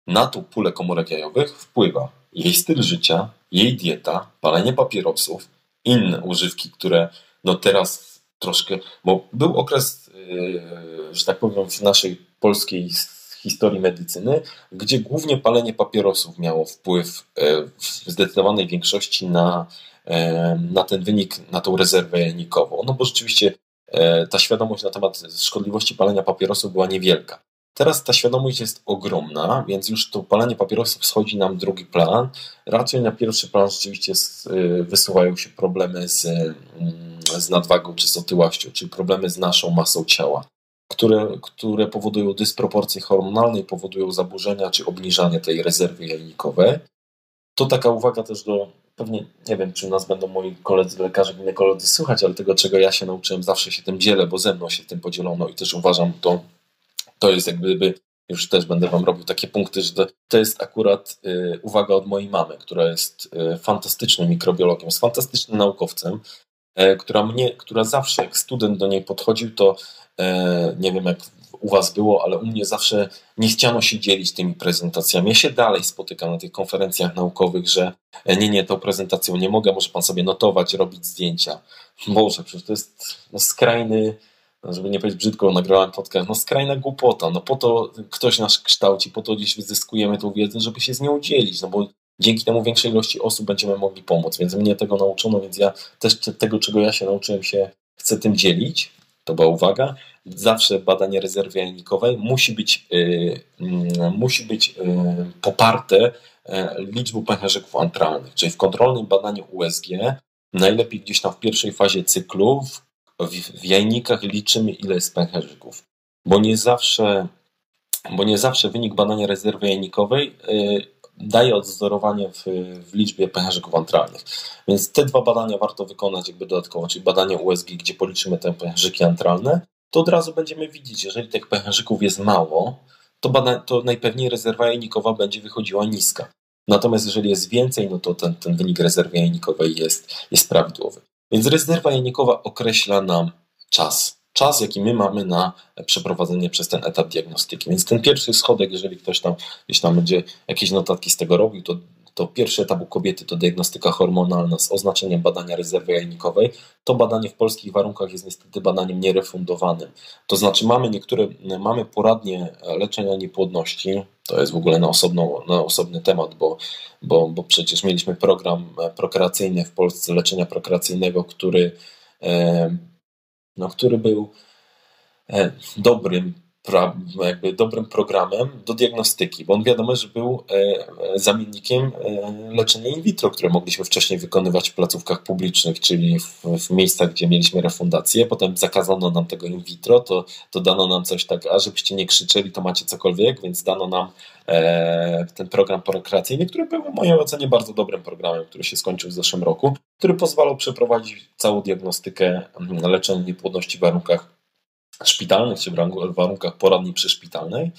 Speaker 3: Na tą pulę komórek jajowych wpływa jej styl życia, jej dieta, palenie papierosów, inne używki, które no teraz troszkę, bo był okres, yy, że tak powiem, w naszej polskiej historii medycyny, gdzie głównie palenie papierosów miało wpływ yy, w zdecydowanej większości na, yy, na ten wynik, na tą rezerwę janikową. No bo rzeczywiście ta świadomość na temat szkodliwości palenia papierosów była niewielka. Teraz ta świadomość jest ogromna, więc już to palenie papierosów schodzi nam drugi plan. Raczej na pierwszy plan rzeczywiście wysuwają się problemy z, mm, z nadwagą czy z otyłością, czyli problemy z naszą masą ciała, które, które powodują dysproporcje hormonalne i powodują zaburzenia czy obniżanie tej rezerwy jajnikowej. To taka uwaga też do, pewnie nie wiem, czy nas będą moi koledzy lekarze, ginekolodzy słuchać, ale tego, czego ja się nauczyłem, zawsze się tym dzielę, bo ze mną się tym podzielono i też uważam to to jest jak gdyby, już też będę Wam robił takie punkty, że to, jest akurat y, uwaga od mojej mamy, która jest y, fantastycznym mikrobiologiem, jest fantastycznym naukowcem, y, która mnie, która zawsze jak student do niej podchodził, to e, nie wiem jak u Was było, ale u mnie zawsze nie chciano się dzielić tymi prezentacjami. Ja się dalej spotykam na tych konferencjach naukowych, że e, nie, nie, tą prezentacją nie mogę, może Pan sobie notować, robić zdjęcia. Boże, przecież to jest no, skrajny żeby nie powiedzieć brzydko, nagrałem podcast, no skrajna głupota, no po to ktoś nas kształci, po to gdzieś wyzyskujemy tą wiedzę, żeby się z nią dzielić, no bo dzięki temu większej ilości osób będziemy mogli pomóc, więc mnie tego nauczono, więc ja też tego, czego ja się nauczyłem, się chcę tym dzielić, to była uwaga, zawsze badanie rezerwy jajnikowej musi być, yy, musi być yy, poparte yy, liczbą pęcherzyków antralnych, czyli w kontrolnym badaniu USG najlepiej gdzieś tam w pierwszej fazie cyklu, w w, jajnikach liczymy, ile jest pęcherzyków, bo nie zawsze, bo nie zawsze wynik badania rezerwy jajnikowej yy, daje odzorowanie w, w liczbie pęcherzyków antralnych. Więc te dwa badania warto wykonać jakby dodatkowo, czyli badanie USG, gdzie policzymy te pęcherzyki antralne, to od razu będziemy widzieć, jeżeli tych pęcherzyków jest mało, to, bada, to najpewniej rezerwa jajnikowa będzie wychodziła niska. Natomiast jeżeli jest więcej, no to ten, ten wynik rezerwy jajnikowej jest, jest prawidłowy. Więc rezerwa jajnikowa określa nam czas. Czas, jaki my mamy na przeprowadzenie przez ten etap diagnostyki. Więc ten pierwszy schodek, jeżeli ktoś tam gdzieś tam będzie jakieś notatki z tego robił, to, to pierwszy etap u kobiety to diagnostyka hormonalna z oznaczeniem badania rezerwy jajnikowej. To badanie w polskich warunkach jest niestety badaniem nierefundowanym. To znaczy mamy niektóre, mamy poradnie leczenia niepłodności, to jest w ogóle na, osobną, na osobny temat, bo, bo, bo przecież mieliśmy program e, prokreacyjny w Polsce, leczenia prokreacyjnego, który, e, no, który był e, dobrym pra, jakby dobrym programem do diagnostyki, bo on wiadomo, że był e, e, zamiennikiem leczenia in vitro, które mogliśmy wcześniej wykonywać w placówkach publicznych, czyli w, w miejscach, gdzie mieliśmy refundację. Potem zakazano nam tego in vitro, to, to dano nam coś tak, a żebyście nie krzyczeli, to macie cokolwiek, więc dano nam e, ten program prokreacyjny, który był w mojej ocenie bardzo dobrym programem, który się skończył w zeszłym roku, który pozwalał przeprowadzić całą diagnostykę mm, leczenia niepłodności w warunkach szpitalnych, czy w warunkach poradni przyszpitalnej,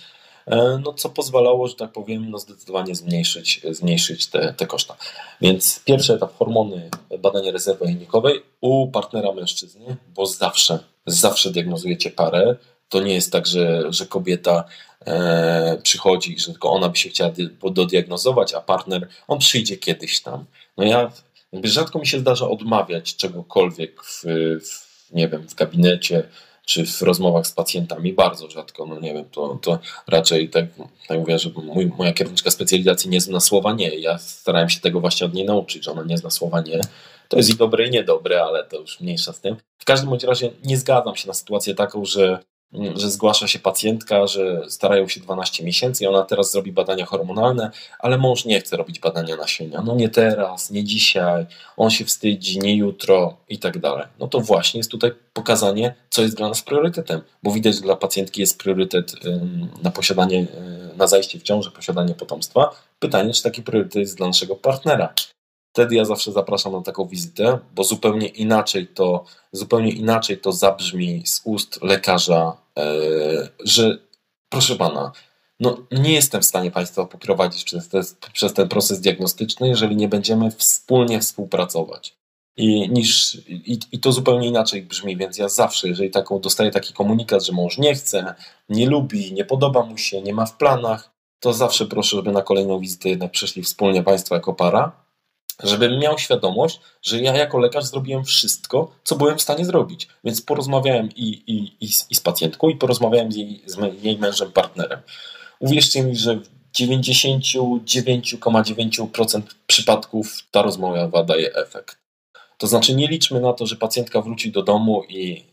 Speaker 3: e, no co pozwalało, że tak powiem, no zdecydowanie zmniejszyć, zmniejszyć te, te koszta. Więc pierwszy etap hormony, badanie rezerwy jajnikowej u partnera mężczyzny, bo zawsze, zawsze diagnozujecie parę. To nie jest tak, że, że kobieta e, przychodzi, że tylko ona by się chciała dodiagnozować, a partner, on przyjdzie kiedyś tam. No ja, jakby rzadko mi się zdarza odmawiać czegokolwiek w, w nie wiem, w gabinecie, czy w rozmowach z pacjentami bardzo rzadko, no nie wiem, to, to raczej tak, tak mówię, że mój, moja kierowniczka specjalizacji nie zna słowa nie. Ja starałem się tego właśnie od niej nauczyć, że ona nie zna słowa nie. To jest i dobre i niedobre, ale to już mniejsza z tym. W każdym bądź razie nie zgadzam się na sytuację taką, że że zgłasza się pacjentka, że starają się 12 miesięcy i ona teraz zrobi badania hormonalne, ale mąż nie chce robić badania nasienia. No nie teraz, nie dzisiaj, on się wstydzi, nie jutro i tak dalej. No to właśnie jest tutaj pokazanie, co jest dla nas priorytetem, bo widać, że dla pacjentki jest priorytet na posiadanie, na zajście w ciąży, posiadanie potomstwa. Pytanie, czy taki priorytet jest dla naszego partnera. Wtedy ja zawsze zapraszam na taką wizytę, bo zupełnie inaczej to, zupełnie inaczej to zabrzmi z ust lekarza, e, że proszę pana, no nie jestem w stanie Państwa poprowadzić przez, te, przez ten proces diagnostyczny, jeżeli nie będziemy wspólnie współpracować. I, niż, i, I to zupełnie inaczej brzmi, więc ja zawsze, jeżeli taką, dostaję taki komunikat, że mąż nie chce, nie lubi, nie podoba mu się, nie ma w planach, to zawsze proszę, żeby na kolejną wizytę jednak przyszli wspólnie Państwo jako para żebym miał świadomość, że ja jako lekarz zrobiłem wszystko, co byłem w stanie zrobić. Więc porozmawiałem i, i, i, z, i z pacjentką, i porozmawiałem z jej, z jej mężem, partnerem. Uwierzcie mi, że w 99,9% przypadków ta rozmowa daje efekt. To znaczy, nie liczmy na to, że pacjentka wróci do domu i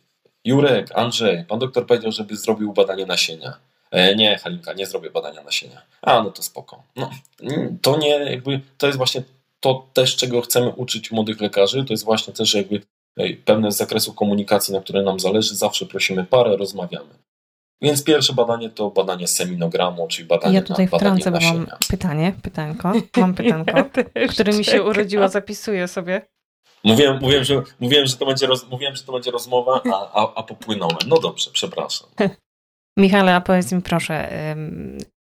Speaker 3: Jurek, Andrzej, pan doktor powiedział, żeby zrobił badanie nasienia. E, nie, Halinka, nie zrobię badania nasienia. A, no to spoko. No, to nie, jakby, to jest właśnie to też, czego chcemy uczyć młodych lekarzy, to jest właśnie też jakby pewne z zakresu komunikacji, na które nam zależy. Zawsze prosimy parę, rozmawiamy. Więc pierwsze badanie to badanie seminogramu, czyli badanie
Speaker 2: Ja tutaj wtrącę, bo mam pytanie, pytanko, mam pytanko, ja które mi się urodziło, zapisuję sobie.
Speaker 3: Mówiłem, mówiłem, że, mówiłem, że, to, będzie roz, mówiłem że to będzie rozmowa, a, a, a popłynąłem. No dobrze, przepraszam.
Speaker 2: Michale, a powiedz mi proszę,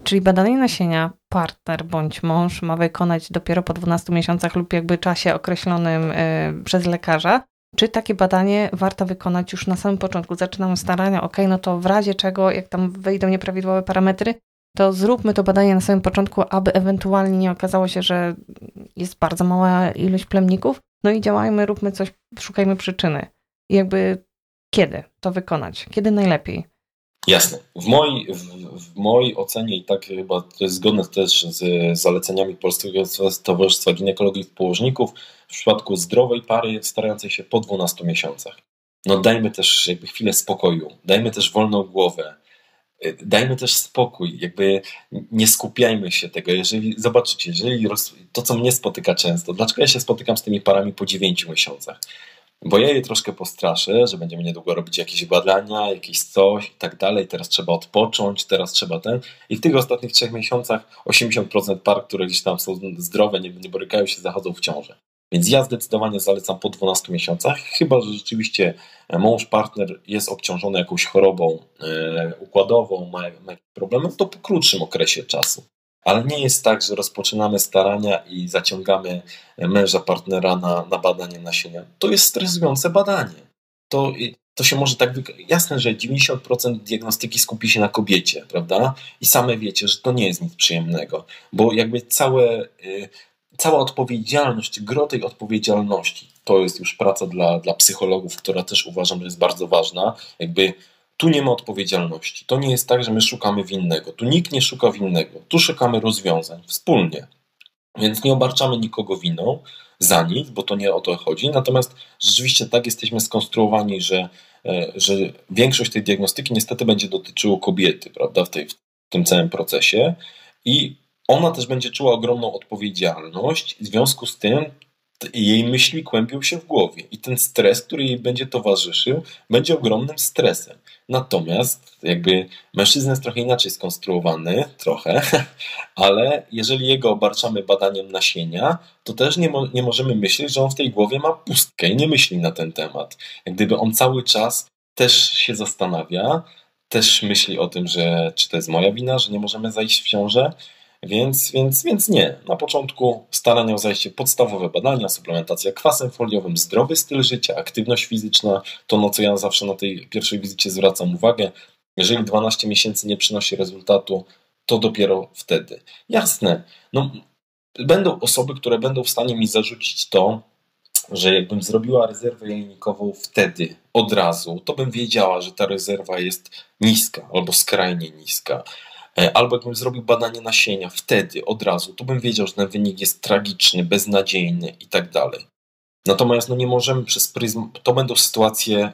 Speaker 2: Czyli badanie nasienia partner bądź mąż ma wykonać dopiero po 12 miesiącach lub jakby czasie określonym y, przez lekarza. Czy takie badanie warto wykonać już na samym początku? Zaczynamy starania, ok, no to w razie czego, jak tam wyjdą nieprawidłowe parametry, to zróbmy to badanie na samym początku, aby ewentualnie nie okazało się, że jest bardzo mała ilość plemników. No i działajmy, róbmy coś, szukajmy przyczyny. I jakby kiedy to wykonać? Kiedy najlepiej?
Speaker 3: Jasne. W mojej, w, w mojej ocenie i tak chyba to jest zgodne też z zaleceniami Polskiego Towarzystwa Ginekologii i Położników, w przypadku zdrowej pary starającej się po 12 miesiącach. No dajmy też jakby chwilę spokoju, dajmy też wolną głowę, y, dajmy też spokój, jakby nie skupiajmy się tego. Jeżeli zobaczycie, jeżeli to, co mnie spotyka często, dlaczego ja się spotykam z tymi parami po 9 miesiącach? Bo ja je troszkę postraszę, że będziemy niedługo robić jakieś badania, jakieś coś i tak dalej. Teraz trzeba odpocząć, teraz trzeba ten. I w tych ostatnich trzech miesiącach 80% par, które gdzieś tam są zdrowe, nie, nie borykają się, zachodzą w ciążę. Więc ja zdecydowanie zalecam po 12 miesiącach, chyba że rzeczywiście mąż, partner jest obciążony jakąś chorobą e, układową, ma, ma problemy, to po krótszym okresie czasu ale nie jest tak, że rozpoczynamy starania i zaciągamy męża, partnera na, na badanie nasienia. To jest stresujące badanie. To, to się może tak. Jasne, że 90% diagnostyki skupi się na kobiecie, prawda? I same wiecie, że to nie jest nic przyjemnego, bo jakby całe, y, cała odpowiedzialność, gro tej odpowiedzialności to jest już praca dla, dla psychologów, która też uważam, że jest bardzo ważna. Jakby tu nie ma odpowiedzialności. To nie jest tak, że my szukamy winnego. Tu nikt nie szuka winnego. Tu szukamy rozwiązań wspólnie. Więc nie obarczamy nikogo winą. za nic, bo to nie o to chodzi. Natomiast rzeczywiście tak jesteśmy skonstruowani, że, e, że większość tej diagnostyki niestety będzie dotyczyło kobiety, prawda, w, tej, w tym całym procesie. I ona też będzie czuła ogromną odpowiedzialność, w związku z tym jej myśli kłębią się w głowie i ten stres, który jej będzie towarzyszył, będzie ogromnym stresem. Natomiast jakby mężczyzna jest trochę inaczej skonstruowany, trochę, ale jeżeli jego obarczamy badaniem nasienia, to też nie, mo nie możemy myśleć, że on w tej głowie ma pustkę i nie myśli na ten temat. Jak gdyby on cały czas też się zastanawia, też myśli o tym, że czy to jest moja wina, że nie możemy zajść w ciążę, więc, więc, więc nie. Na początku starania o zajście podstawowe badania, suplementacja kwasem foliowym, zdrowy styl życia, aktywność fizyczna, to no co ja zawsze na tej pierwszej wizycie zwracam uwagę. Jeżeli 12 miesięcy nie przynosi rezultatu, to dopiero wtedy. Jasne, no, będą osoby, które będą w stanie mi zarzucić to, że jakbym zrobiła rezerwę jajnikową wtedy, od razu, to bym wiedziała, że ta rezerwa jest niska albo skrajnie niska. E, albo jakbym zrobił badanie nasienia wtedy, od razu, to bym wiedział, że ten wynik jest tragiczny, beznadziejny i tak dalej. Natomiast no nie możemy przez pryzm, to będą sytuacje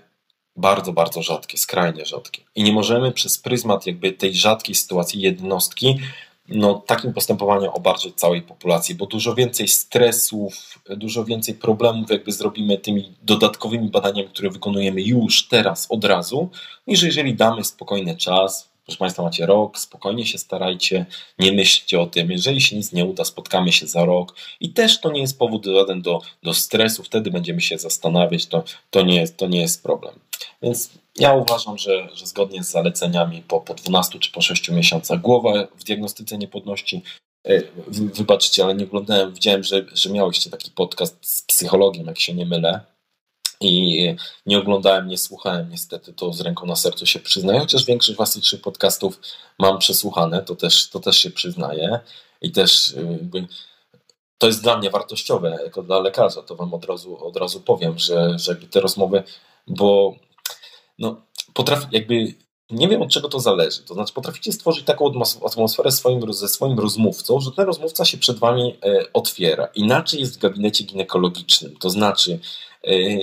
Speaker 3: bardzo, bardzo rzadkie, skrajnie rzadkie. I nie możemy przez pryzmat jakby tej rzadkiej sytuacji jednostki no, takim postępowaniem obarczyć całej populacji, bo dużo więcej stresów, dużo więcej problemów jakby zrobimy tymi dodatkowymi badaniami, które wykonujemy już teraz, od razu, niż jeżeli damy spokojny czas, Proszę Państwa, macie rok, spokojnie się starajcie, nie myślcie o tym. Jeżeli się nic nie uda, spotkamy się za rok. I też to nie jest powód żaden do, do stresu, wtedy będziemy się zastanawiać, to, to, nie, jest, to nie jest problem. Więc ja uważam, że, że zgodnie z zaleceniami po, po 12 czy po 6 miesiącach głowa w diagnostyce niepłodności e, Wybaczcie, ale nie oglądałem, widziałem, że, że miałyście taki podcast z psychologiem, jak się nie mylę. I nie oglądałem, nie słuchałem niestety, to z ręką na sercu się przyznaję, chociaż większość waszych podcastów mam przesłuchane, to też, to też się przyznaję. I też jakby, to jest dla mnie wartościowe, jako dla lekarza, to wam od razu, od razu powiem, że, że jakby te rozmowy, bo no, potrafi, jakby nie wiem od czego to zależy. To znaczy, potraficie stworzyć taką atmosferę swoim, ze swoim rozmówcą, że ten rozmówca się przed wami e, otwiera. Inaczej jest w gabinecie ginekologicznym. To znaczy,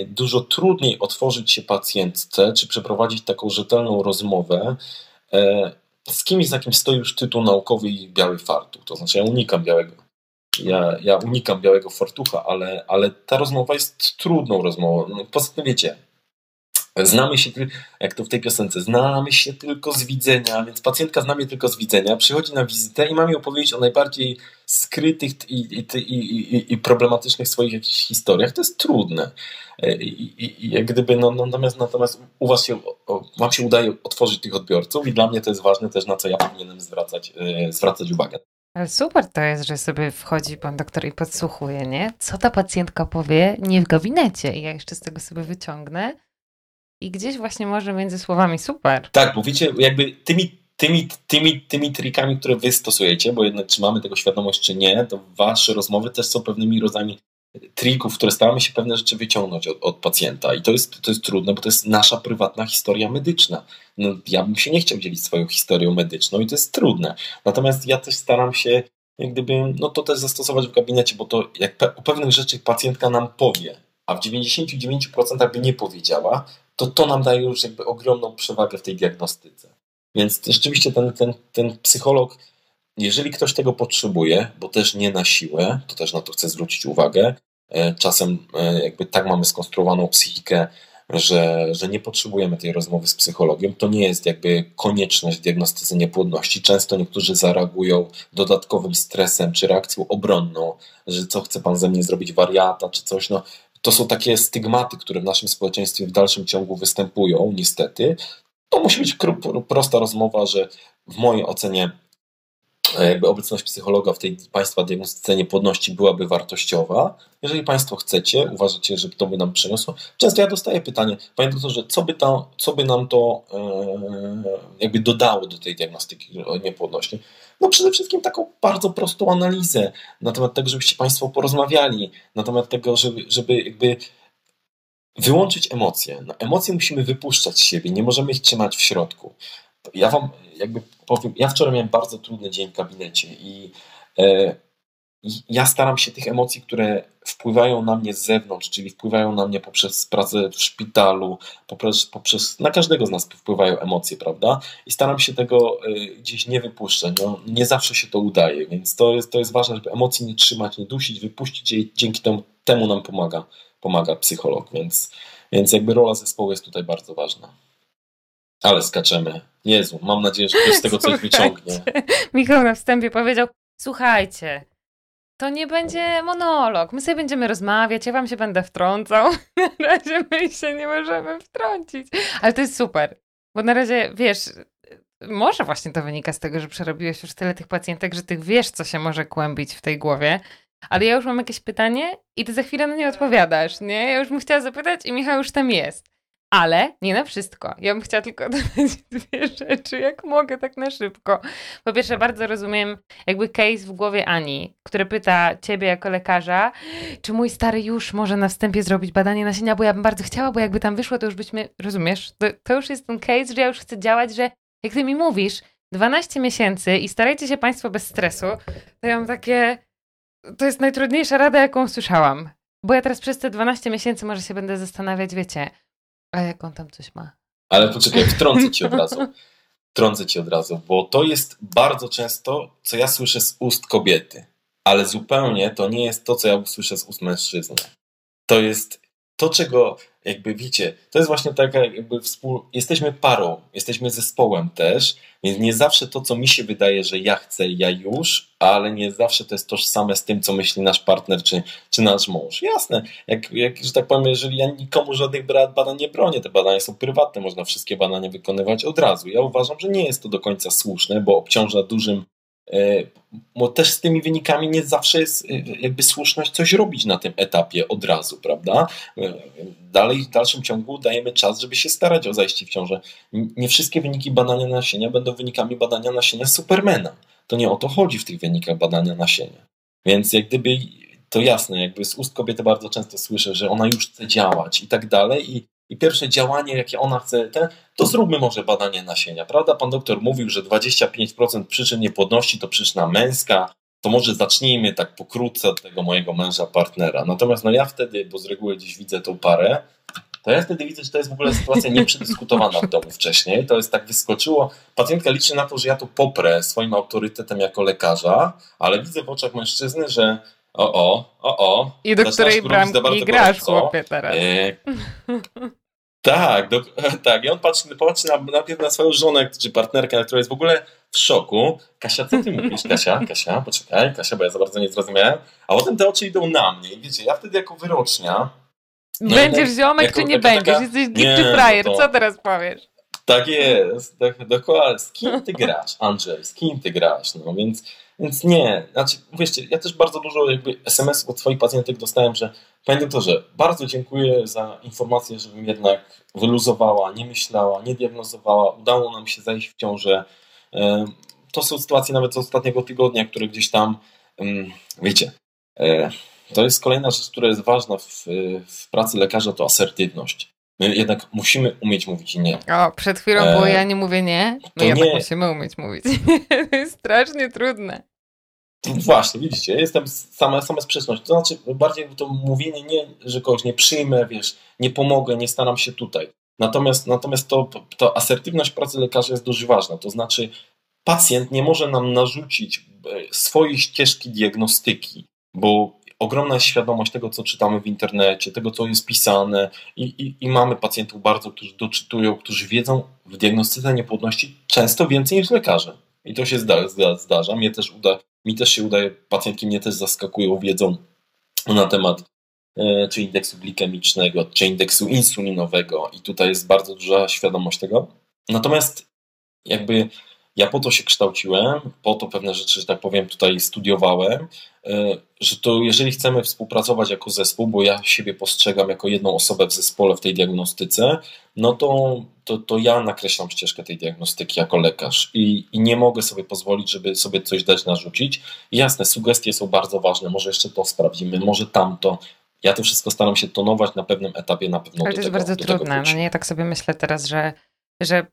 Speaker 3: dużo trudniej otworzyć się pacjentce, czy przeprowadzić taką rzetelną rozmowę e, z kimś, za kim stoi już tytuł naukowy i biały fartuch. To znaczy, ja unikam białego. Ja, ja unikam białego fartucha, ale, ale ta rozmowa jest trudną rozmową. No, poza tym wiecie, Znamy się, jak to w tej piosence, znamy się tylko z widzenia, więc pacjentka zna mnie tylko z widzenia, przychodzi na wizytę i ma mi opowiedzieć o najbardziej skrytych i, i, i, i problematycznych swoich jakichś historiach. To jest trudne. E, I, jak gdyby, no, no, natomiast, natomiast u was się, wam się udaje otworzyć tych odbiorców i dla mnie to jest ważne też, na co ja powinienem zwracać, e, zwracać uwagę.
Speaker 1: Ale super to jest, że sobie wchodzi pan doktor i podsłuchuje, nie? Co ta pacjentka powie nie w gabinecie i ja jeszcze z tego sobie wyciągnę i gdzieś właśnie może między słowami super.
Speaker 3: Tak, bo wiecie, jakby tymi, tymi, tymi, tymi trikami, które wy stosujecie, bo jednak czy mamy tego świadomość, czy nie, to wasze rozmowy też są pewnymi rodzajami trików, które staramy się pewne rzeczy wyciągnąć od, od, pacjenta. I to jest, to jest trudne, bo to jest nasza prywatna historia medyczna. No, ja bym się nie chciał dzielić swoją historią medyczną i to jest trudne. Natomiast ja też staram się jak gdyby, no to też zastosować w gabinecie, bo to jak pe o pewnych rzeczach pacjentka nam powie, a w 99% by nie powiedziała, to to nam daje już jakby ogromną przewagę w tej diagnostyce. Więc rzeczywiście ten, ten, ten psycholog, jeżeli ktoś tego potrzebuje, bo też nie na siłę, to też na to chcę zwrócić uwagę, e, czasem e, jakby tak mamy skonstruowaną psychikę, że, że nie potrzebujemy tej rozmowy z psychologiem. To nie jest jakby konieczność w diagnostyce niepłodności. Często niektórzy zareagują dodatkowym stresem czy reakcją obronną, że co chce pan ze mnie zrobić wariata czy coś. No, to są takie stygmaty, które w naszym społeczeństwie w dalszym ciągu występują, niestety. To musi być prosta rozmowa, że w mojej ocenie e, jakby obecność psychologa w tej Państwa diagnostyce niepłodności byłaby wartościowa. Jeżeli Państwo chcecie, uważacie, że to by nam przyniosło. Często ja dostaję pytanie, Panie doktorze, co by, to, co by nam to e, jakby dodało do tej diagnostyki niepłodności? No przede wszystkim taką bardzo prostą analizę na temat tego, żebyście Państwo porozmawiali, na temat tego, żeby, żeby jakby wyłączyć emocje. No, emocje musimy wypuszczać z siebie, nie możemy ich trzymać w środku. Ja Wam jakby powiem, ja wczoraj miałem bardzo trudny dzień w gabinecie i e, ja staram się tych emocji, które wpływają na mnie z zewnątrz, czyli wpływają na mnie poprzez pracę w szpitalu, poprzez, poprzez na każdego z nas wpływają emocje, prawda? I staram się tego y, gdzieś nie wypuszczać. No, nie zawsze się to udaje, więc to jest, to jest ważne, żeby emocji nie trzymać, nie dusić, wypuścić i dzięki temu, temu nam pomaga, pomaga psycholog, więc, więc jakby rola zespołu jest tutaj bardzo ważna. Ale skaczemy. Jezu, mam nadzieję, że ktoś z tego coś wyciągnie.
Speaker 1: Michał na wstępie powiedział, słuchajcie, to nie będzie monolog. My sobie będziemy rozmawiać, ja wam się będę wtrącał. Na razie my się nie możemy wtrącić. Ale to jest super. Bo na razie, wiesz, może właśnie to wynika z tego, że przerobiłeś już tyle tych pacjentek, że ty wiesz, co się może kłębić w tej głowie. Ale ja już mam jakieś pytanie i ty za chwilę na nie odpowiadasz, nie? Ja już bym chciała zapytać i Michał już tam jest. Ale nie na wszystko. Ja bym chciała tylko dodać dwie rzeczy, jak mogę, tak na szybko. Po pierwsze, bardzo rozumiem jakby case w głowie Ani, który pyta ciebie jako lekarza, czy mój stary już może na wstępie zrobić badanie nasienia, bo ja bym bardzo chciała, bo jakby tam wyszło, to już byśmy, rozumiesz? To, to już jest ten case, że ja już chcę działać, że jak ty mi mówisz, 12 miesięcy i starajcie się Państwo bez stresu, to ja mam takie, to jest najtrudniejsza rada, jaką słyszałam. Bo ja teraz przez te 12 miesięcy może się będę zastanawiać, wiecie, a jak on tam coś ma?
Speaker 3: Ale poczekaj, wtrącę ci od razu. Wtrącę ci od razu, bo to jest bardzo często, co ja słyszę z ust kobiety, ale zupełnie to nie jest to, co ja słyszę z ust mężczyzny. To jest to, czego jakby wiecie, to jest właśnie taka jakby współ... Jesteśmy parą, jesteśmy zespołem też, więc nie zawsze to, co mi się wydaje, że ja chcę, ja już, ale nie zawsze to jest tożsame z tym, co myśli nasz partner czy, czy nasz mąż. Jasne, jak, jak, że tak powiem, jeżeli ja nikomu żadnych badań nie bronię, te badania są prywatne, można wszystkie badania wykonywać od razu. Ja uważam, że nie jest to do końca słuszne, bo obciąża dużym bo też z tymi wynikami nie zawsze jest e, jakby słuszność coś robić na tym etapie od razu, prawda? E, dalej, w dalszym ciągu dajemy czas, żeby się starać o zajście w ciążę. Nie wszystkie wyniki badania nasienia będą wynikami badania nasienia Supermana. To nie o to chodzi w tych wynikach badania nasienia. Więc jak gdyby to jasne, jakby z ust kobiety bardzo często słyszę, że ona już chce działać i tak dalej i i pierwsze działanie, jakie ona chce, to zróbmy może badanie nasienia, prawda? Pan doktor mówił, że 25% przyczyn niepłodności to przyczyna męska, to może zacznijmy tak pokrótce od tego mojego męża, partnera. Natomiast no ja wtedy, bo z reguły gdzieś widzę tą parę, to ja wtedy widzę, że to jest w ogóle sytuacja nieprzedyskutowana w domu wcześniej. To jest tak wyskoczyło. Pacjentka liczy na to, że ja to poprę swoim autorytetem jako lekarza, ale widzę w oczach mężczyzny, że o, o, o, o.
Speaker 1: I do której bramki grasz, chłopie, teraz. E,
Speaker 3: tak, do, tak. I on patrzy, patrzy na, najpierw na swoją żonę, czy partnerkę, która jest w ogóle w szoku. Kasia, co ty mówisz? Kasia, Kasia, poczekaj, Kasia, bo ja za bardzo nie zrozumiałem. A potem te oczy idą na mnie. I wiecie, ja wtedy jako wyrocznia...
Speaker 1: No będziesz ziomek, jako, czy nie będziesz? Taka, Jesteś gipczy frajer, no co teraz powiesz?
Speaker 3: Tak jest, dokładnie. Z kim ty grasz, Andrzej? Z kim ty grasz? No więc więc nie, znaczy, wiecie, ja też bardzo dużo jakby SMS od swoich pacjentek dostałem, że panie doktorze, bardzo dziękuję za informację, żebym jednak wyluzowała, nie myślała, nie diagnozowała, udało nam się zajść w ciążę. To są sytuacje nawet z ostatniego tygodnia, które gdzieś tam, wiecie, e, to jest kolejna rzecz, która jest ważna w, w pracy lekarza, to asertywność. My jednak musimy umieć mówić nie.
Speaker 1: O, przed chwilą było e, ja nie mówię nie. My jednak nie. musimy umieć mówić. to jest strasznie trudne.
Speaker 3: Właśnie, widzicie, jestem same, same sprzeczność. To znaczy, bardziej to mówienie nie, że kogoś nie przyjmę, wiesz, nie pomogę, nie staram się tutaj. Natomiast, natomiast to, to asertywność pracy lekarza jest dość ważna. To znaczy, pacjent nie może nam narzucić e, swojej ścieżki diagnostyki, bo ogromna jest świadomość tego, co czytamy w internecie, tego, co jest pisane i, i, i mamy pacjentów bardzo, którzy doczytują, którzy wiedzą w diagnostyce niepłodności często więcej niż lekarze. I to się zda, zda, zdarza. Mnie też uda, mi też się udaje, pacjentki mnie też zaskakują wiedzą na temat e, czy indeksu glikemicznego, czy indeksu insulinowego i tutaj jest bardzo duża świadomość tego. Natomiast jakby ja po to się kształciłem, po to pewne rzeczy, że tak powiem, tutaj studiowałem, e, że to jeżeli chcemy współpracować jako zespół, bo ja siebie postrzegam jako jedną osobę w zespole w tej diagnostyce, no to, to, to ja nakreślam ścieżkę tej diagnostyki jako lekarz i, i nie mogę sobie pozwolić, żeby sobie coś dać narzucić. jasne, sugestie są bardzo ważne, może jeszcze to sprawdzimy, może tamto, ja to wszystko staram się tonować na pewnym etapie, na pewno
Speaker 1: Ale to jest tego, bardzo trudne. No nie, tak sobie myślę teraz, że, że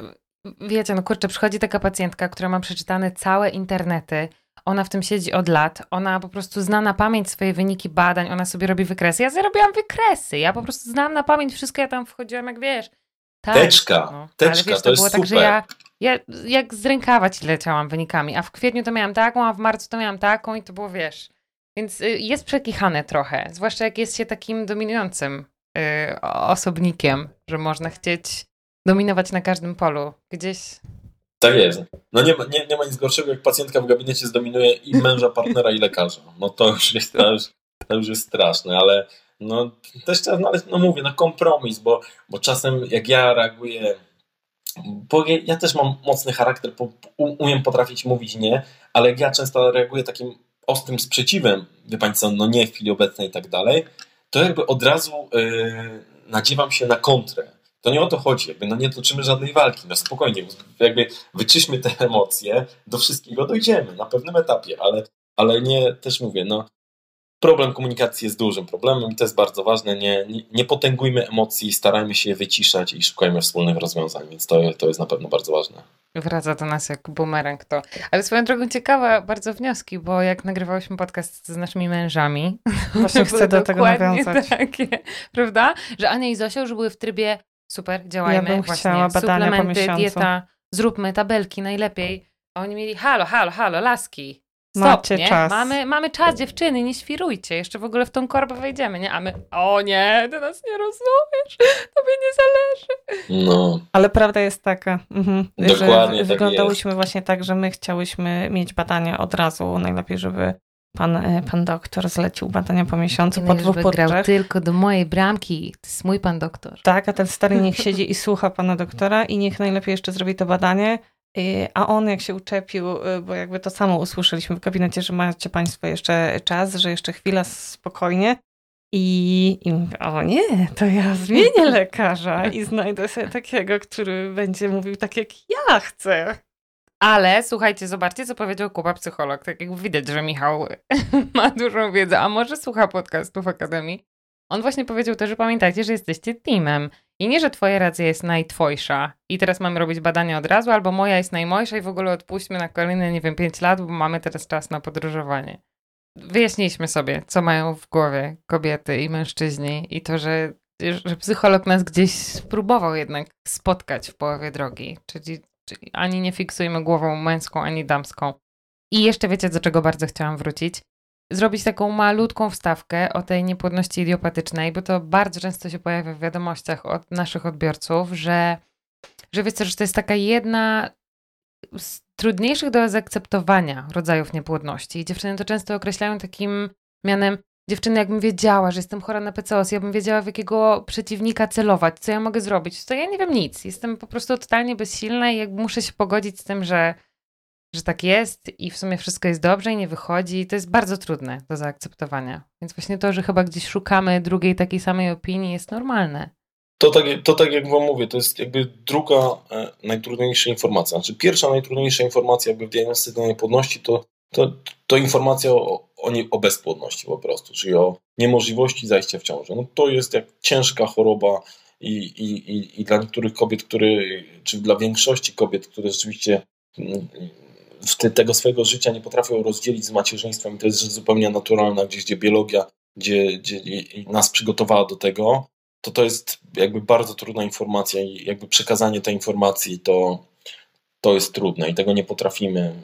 Speaker 1: wiecie, no kurczę, przychodzi taka pacjentka, która ma przeczytane całe internety ona w tym siedzi od lat, ona po prostu zna na pamięć swoje wyniki badań, ona sobie robi wykresy. Ja zrobiłam wykresy, ja po prostu znam na pamięć wszystko, ja tam wchodziłam, jak wiesz.
Speaker 3: Tak, teczka, no. teczka, Ale wiesz, to, to było super. tak, że
Speaker 1: ja, ja jak z rękawa ci leciałam wynikami, a w kwietniu to miałam taką, a w marcu to miałam taką i to było, wiesz. Więc y, jest przekichane trochę, zwłaszcza jak jest się takim dominującym y, osobnikiem, że można chcieć dominować na każdym polu. Gdzieś
Speaker 3: tak jest. No nie ma, nie, nie ma nic gorszego, jak pacjentka w gabinecie zdominuje i męża, partnera, i lekarza. No to już jest, to już, to już jest straszne, ale no też trzeba znaleźć, no mówię, na no kompromis, bo, bo czasem jak ja reaguję, bo ja, też mam mocny charakter, umiem potrafić mówić nie, ale jak ja często reaguję takim ostrym sprzeciwem, wie Pani co, no nie w chwili obecnej i tak dalej, to jakby od razu yy, nadziewam się na kontrę to nie o to chodzi, jakby no nie toczymy żadnej walki, no spokojnie, jakby wyczyśmy te emocje, do wszystkiego dojdziemy na pewnym etapie, ale, ale nie, też mówię, no problem komunikacji jest dużym problemem i to jest bardzo ważne, nie, nie, nie potęgujmy emocji, starajmy się je wyciszać i szukajmy wspólnych rozwiązań, więc to, to jest na pewno bardzo ważne.
Speaker 1: Wraca do nas jak bumerang to. Ale swoją drogą ciekawa bardzo wnioski, bo jak nagrywałyśmy podcast z naszymi mężami,
Speaker 2: właśnie chcę do tego nawiązać.
Speaker 1: Takie, prawda? Że Ania i Zosia już były w trybie super, działajmy.
Speaker 2: Ja bym
Speaker 1: Właśnie,
Speaker 2: chciała badania
Speaker 1: suplementy,
Speaker 2: po
Speaker 1: dieta, zróbmy tabelki najlepiej. A oni mieli, halo, halo, halo, laski. Stop,
Speaker 2: Macie
Speaker 1: nie?
Speaker 2: czas.
Speaker 1: Mamy, mamy czas, dziewczyny, nie świrujcie. Jeszcze w ogóle w tą korbę wejdziemy, nie? A my, o nie, ty nas nie rozumiesz, tobie nie zależy.
Speaker 3: No.
Speaker 2: Ale prawda jest taka, mhm,
Speaker 3: Dokładnie
Speaker 2: że
Speaker 3: tak
Speaker 2: wyglądałyśmy
Speaker 3: jest.
Speaker 2: właśnie tak, że my chciałyśmy mieć badania od razu, najlepiej, żeby pan, e, pan doktor zlecił badania po miesiącu, po dwóch, po
Speaker 1: grał tylko do mojej bramki. To jest mój pan doktor.
Speaker 2: Tak, a ten stary niech siedzi i słucha pana doktora i niech najlepiej jeszcze zrobi to badanie. Y, a on jak się uczepił, y, bo jakby to samo usłyszeliśmy w gabinecie, że macie państwo jeszcze czas, że jeszcze chwila spokojnie. I, I mówię, o nie, to ja zmienię lekarza i znajdę sobie takiego, który będzie mówił tak, jak ja chcę.
Speaker 1: Ale słuchajcie, zobaczcie, co powiedział Kuba, psycholog. Tak jak widać, że Michał ma dużą wiedzę, a może słucha podcastów Akademii. On właśnie powiedział też, że pamiętajcie, że jesteście teamem. I nie, że twoja racja jest najtwojsza i teraz mamy robić badania od razu, albo moja jest najmojsza i w ogóle odpuśćmy na kolejne, nie wiem, 5 lat, bo mamy teraz czas na podróżowanie. Wyjaśniliśmy sobie, co mają w głowie kobiety i mężczyźni i to, że, że psycholog nas gdzieś spróbował jednak spotkać w połowie drogi, czyli Czyli ani nie fiksujmy głową męską, ani damską. I jeszcze wiecie, do czego bardzo chciałam wrócić? Zrobić taką malutką wstawkę o tej niepłodności idiopatycznej, bo to bardzo często się pojawia w wiadomościach od naszych odbiorców, że, że wiecie, że to jest taka jedna z trudniejszych do zaakceptowania rodzajów niepłodności. Dziewczyny to często określają takim mianem dziewczyny, jakbym wiedziała, że jestem chora na PCOS, ja bym wiedziała, w jakiego przeciwnika celować, co ja mogę zrobić, to ja nie wiem nic. Jestem po prostu totalnie bezsilna i jakby muszę się pogodzić z tym, że, że tak jest i w sumie wszystko jest dobrze i nie wychodzi. To jest bardzo trudne do zaakceptowania. Więc właśnie to, że chyba gdzieś szukamy drugiej takiej samej opinii jest normalne.
Speaker 3: To tak, to tak jak wam mówię, to jest jakby druga e, najtrudniejsza informacja. Znaczy pierwsza najtrudniejsza informacja jakby w diagnostyce niepłodności to, to, to informacja o, o, nie, o bezpłodności po prostu, czyli o niemożliwości zajścia w ciążę. No to jest jak ciężka choroba i, i, i, i dla niektórych kobiet, które, czy dla większości kobiet, które rzeczywiście mm, w te, tego swojego życia nie potrafią rozdzielić z macierzyństwem i to jest rzecz zupełnie naturalna, gdzieś gdzie biologia gdzie, gdzie nas przygotowała do tego, to to jest jakby bardzo trudna informacja i jakby przekazanie tej informacji to, to jest trudne i tego nie potrafimy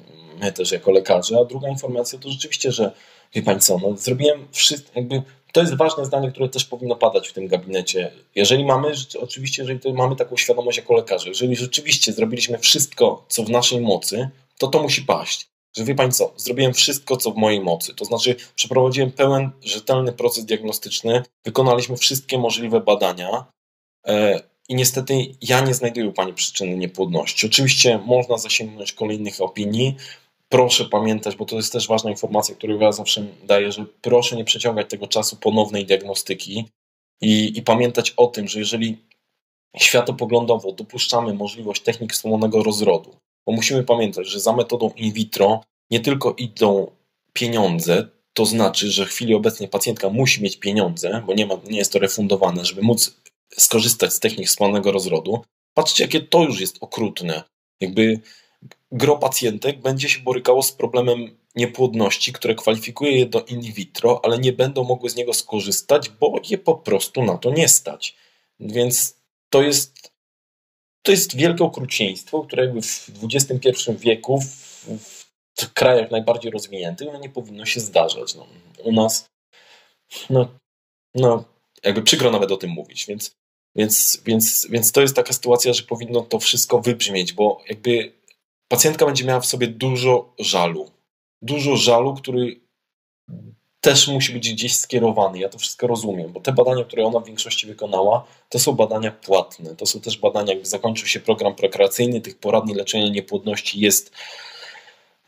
Speaker 3: my też jako lekarze. A druga informacja to rzeczywiście, że wie Pani co, no, zrobiłem wszystko, jakby to jest ważne zdanie, które też powinno padać w tym gabinecie. Jeżeli mamy, oczywiście, jeżeli mamy taką świadomość jako lekarze, jeżeli rzeczywiście zrobiliśmy wszystko, co w naszej mocy, to to musi paść. Że wie Pani co, zrobiłem wszystko, co w mojej mocy. To znaczy, przeprowadziłem pełen, rzetelny proces diagnostyczny, wykonaliśmy wszystkie możliwe badania. E, I niestety ja nie znajduję u Pani przyczyny niepłodności. Oczywiście można zasięgnąć kolejnych opinii, proszę pamiętać, bo to jest też ważna informacja, którą ja zawsze daję, że proszę nie przeciągać tego czasu ponownej diagnostyki i, i pamiętać o tym, że jeżeli światopoglądowo dopuszczamy możliwość technik wspomnianego rozrodu, bo musimy pamiętać, że za metodą in vitro nie tylko idą pieniądze, to znaczy, że w chwili obecnej pacjentka musi mieć pieniądze, bo nie, ma, nie jest to refundowane, żeby móc skorzystać z technik wspomnianego rozrodu. Patrzcie, jakie to już jest okrutne. Jakby gro pacjentek będzie się borykało z problemem niepłodności, które kwalifikuje je do in vitro, ale nie będą mogły z niego skorzystać, bo je po prostu na to nie stać. Więc to jest, to jest wielkie okrucieństwo, które jakby w XXI wieku w, w krajach najbardziej rozwiniętych no nie powinno się zdarzać. No, u nas no, no, jakby przykro nawet o tym mówić, więc, więc, więc, więc to jest taka sytuacja, że powinno to wszystko wybrzmieć, bo jakby pacjentka będzie miała w sobie dużo żalu. Dużo żalu, który też musi być gdzieś skierowany. Ja to wszystko rozumiem, bo te badania, które ona w większości wykonała, to są badania płatne. To są też badania, jakby zakończył się program prokreacyjny, tych poradni leczenia niepłodności jest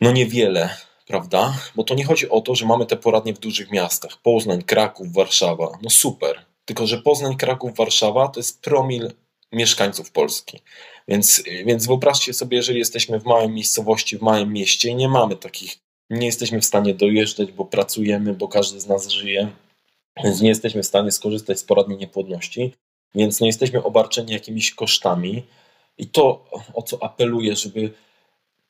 Speaker 3: no niewiele, prawda? Bo to nie chodzi o to, że mamy te poradnie w dużych miastach. Poznań, Kraków, Warszawa. No super. Tylko, że Poznań, Kraków, Warszawa to jest promil mieszkańców Polski. Więc, więc wyobraźcie sobie, jeżeli jesteśmy w małej miejscowości, w małym mieście i nie mamy takich, nie jesteśmy w stanie dojeżdżać, bo pracujemy, bo każdy z nas żyje, więc nie jesteśmy w stanie skorzystać z poradni niepłodności, więc nie jesteśmy obarczeni jakimiś kosztami. I to, o co apeluję, żeby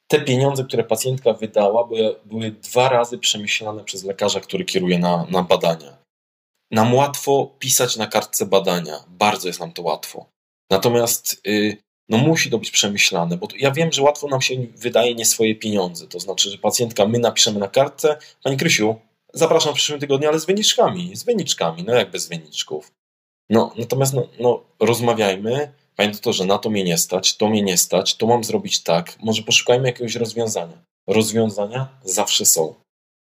Speaker 3: te pieniądze, które pacjentka wydała, były, były dwa razy przemyślane przez lekarza, który kieruje na, na badania. Nam łatwo pisać na kartce badania, bardzo jest nam to łatwo. Natomiast yy, no musi to być przemyślane, bo ja wiem, że łatwo nam się wydaje nie swoje pieniądze. To znaczy, że pacjentka, my napiszemy na kartce, Pani Krysiu, zapraszam w przyszłym tygodniu, ale z wyniczkami, z wyniczkami, no jak bez wyniczków. No, natomiast no, no, rozmawiajmy, Panie doktorze, na to mnie nie stać, to mnie nie stać, to mam zrobić tak, może poszukajmy jakiegoś rozwiązania. Rozwiązania zawsze są.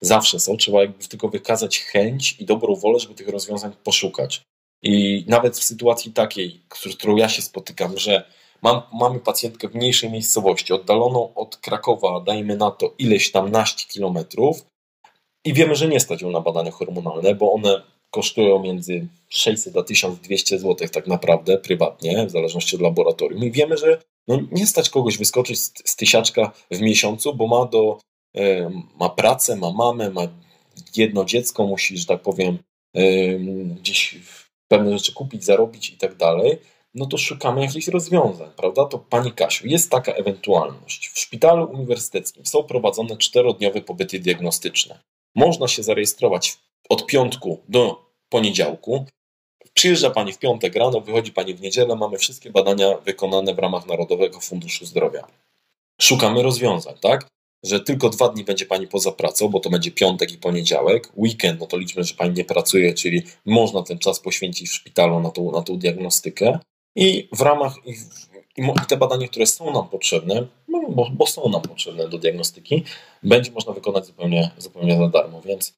Speaker 3: Zawsze są, trzeba jakby tylko wykazać chęć i dobrą wolę, żeby tych rozwiązań poszukać. I nawet w sytuacji takiej, z którą ja się spotykam, że mam, mamy pacjentkę w mniejszej miejscowości, oddaloną od Krakowa, dajmy na to ileś tam naście kilometrów, i wiemy, że nie stać ją na badania hormonalne, bo one kosztują między 600 a 1200 zł tak naprawdę prywatnie, w zależności od laboratorium. I wiemy, że no nie stać kogoś wyskoczyć z, z tysiaczka w miesiącu, bo ma, do, e, ma pracę, ma mamę, ma jedno dziecko, musi, że tak powiem, e, gdzieś pewne rzeczy kupić, zarobić i tak dalej, no to szukamy jakichś rozwiązań, prawda? To Pani Kasiu, jest taka ewentualność. W szpitalu uniwersyteckim są prowadzone czterodniowe pobyty diagnostyczne. Można się zarejestrować od piątku do poniedziałku. Przyjeżdża Pani w piątek rano, wychodzi Pani w niedzielę, mamy wszystkie badania wykonane w ramach Narodowego Funduszu Zdrowia. Szukamy rozwiązań, tak? Że tylko dwa dni będzie Pani poza pracą, bo to będzie piątek i poniedziałek. Weekend, no to liczmy, że Pani nie pracuje, czyli można ten czas poświęcić w szpitalu na tą, na tą diagnostykę. I w ramach, i, i te badania, które są nam potrzebne, no, bo, bo, są nam potrzebne do diagnostyki, będzie można wykonać zupełnie, zupełnie za darmo. Więc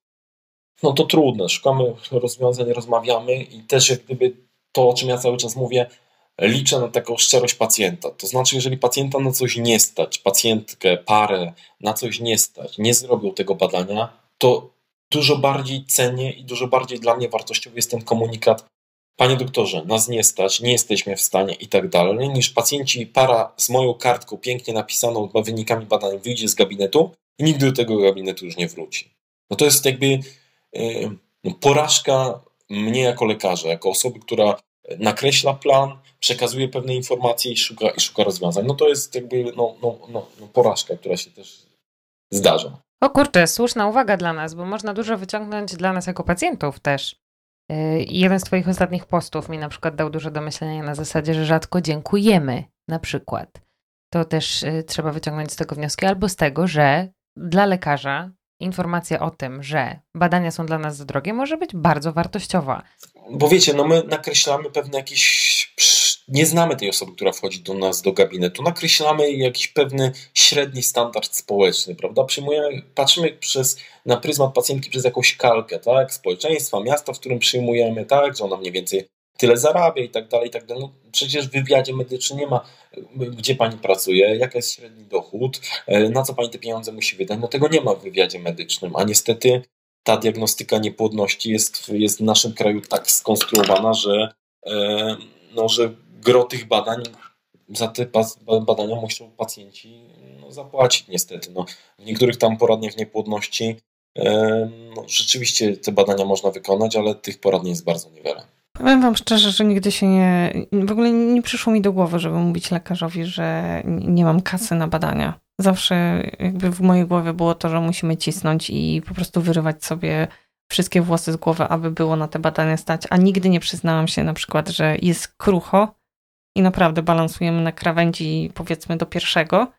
Speaker 3: no to trudne. Szukamy rozwiązań, rozmawiamy i też jak gdyby to, o czym ja cały czas mówię, liczę na taką szczerość pacjenta. To znaczy, jeżeli pacjenta na coś nie stać, pacjentkę, parę na coś nie stać, nie zrobią tego badania, to dużo bardziej cenię i dużo bardziej dla mnie wartościowy jest ten komunikat. Panie doktorze, nas nie stać, nie jesteśmy w stanie i tak dalej, niż pacjenci, para z moją kartką pięknie napisaną wynikami badań wyjdzie z gabinetu i nigdy do tego gabinetu już nie wróci. No to jest jakby no, porażka mnie jako lekarza, jako osoby, która nakreśla plan, przekazuje pewne informacje i szuka, i szuka rozwiązań. No to jest jakby no, no, no, no porażka, która się też zdarza.
Speaker 1: O kurczę, słuszna uwaga dla nas, bo można dużo wyciągnąć dla nas jako pacjentów też. Jeden z Twoich ostatnich postów mi na przykład dał dużo do myślenia na zasadzie, że rzadko dziękujemy na przykład. To też y, trzeba wyciągnąć z tego wnioski, albo z tego, że dla lekarza informacja o tym, że badania są dla nas za drogie, może być bardzo wartościowa.
Speaker 3: Bo wiecie, no my nakreślamy pewne jakieś. Nie znamy tej osoby, która wchodzi do nas do gabinetu. Nakreślamy jakiś pewny średni standard społeczny, prawda? Przyjmujemy, patrzymy przez, na pryzmat pacjentki przez jakąś kalkę, tak? Społeczeństwa, miasta, w którym przyjmujemy, tak? Że ona mniej więcej tyle zarabia i tak dalej, i tak dalej. No, przecież w wywiadzie medycznym nie ma, gdzie pani pracuje, jaki jest średni dochód, e, na co pani te pieniądze musi wydać. No tego nie ma w wywiadzie medycznym, a niestety ta diagnostyka niepłodności jest, jest w naszym kraju tak skonstruowana, że, e, no, że gro tych badań, za te badania muszą pacjenci no, zapłacić niestety. No, w niektórych tam poradniach niepłodności no, rzeczywiście te badania można wykonać, ale tych poradni jest bardzo niewiele.
Speaker 2: Powiem wam szczerze, że nigdy się nie. W ogóle nie przyszło mi do głowy, żeby mówić lekarzowi, że nie mam kasy na badania. zawsze jakby w mojej głowie było to, że musimy cisnąć i po prostu wyrywać sobie wszystkie włosy z głowy, aby było na te badania stać, a nigdy nie przyznałam się na przykład, że jest krucho i naprawdę balansujemy na krawędzi powiedzmy do pierwszego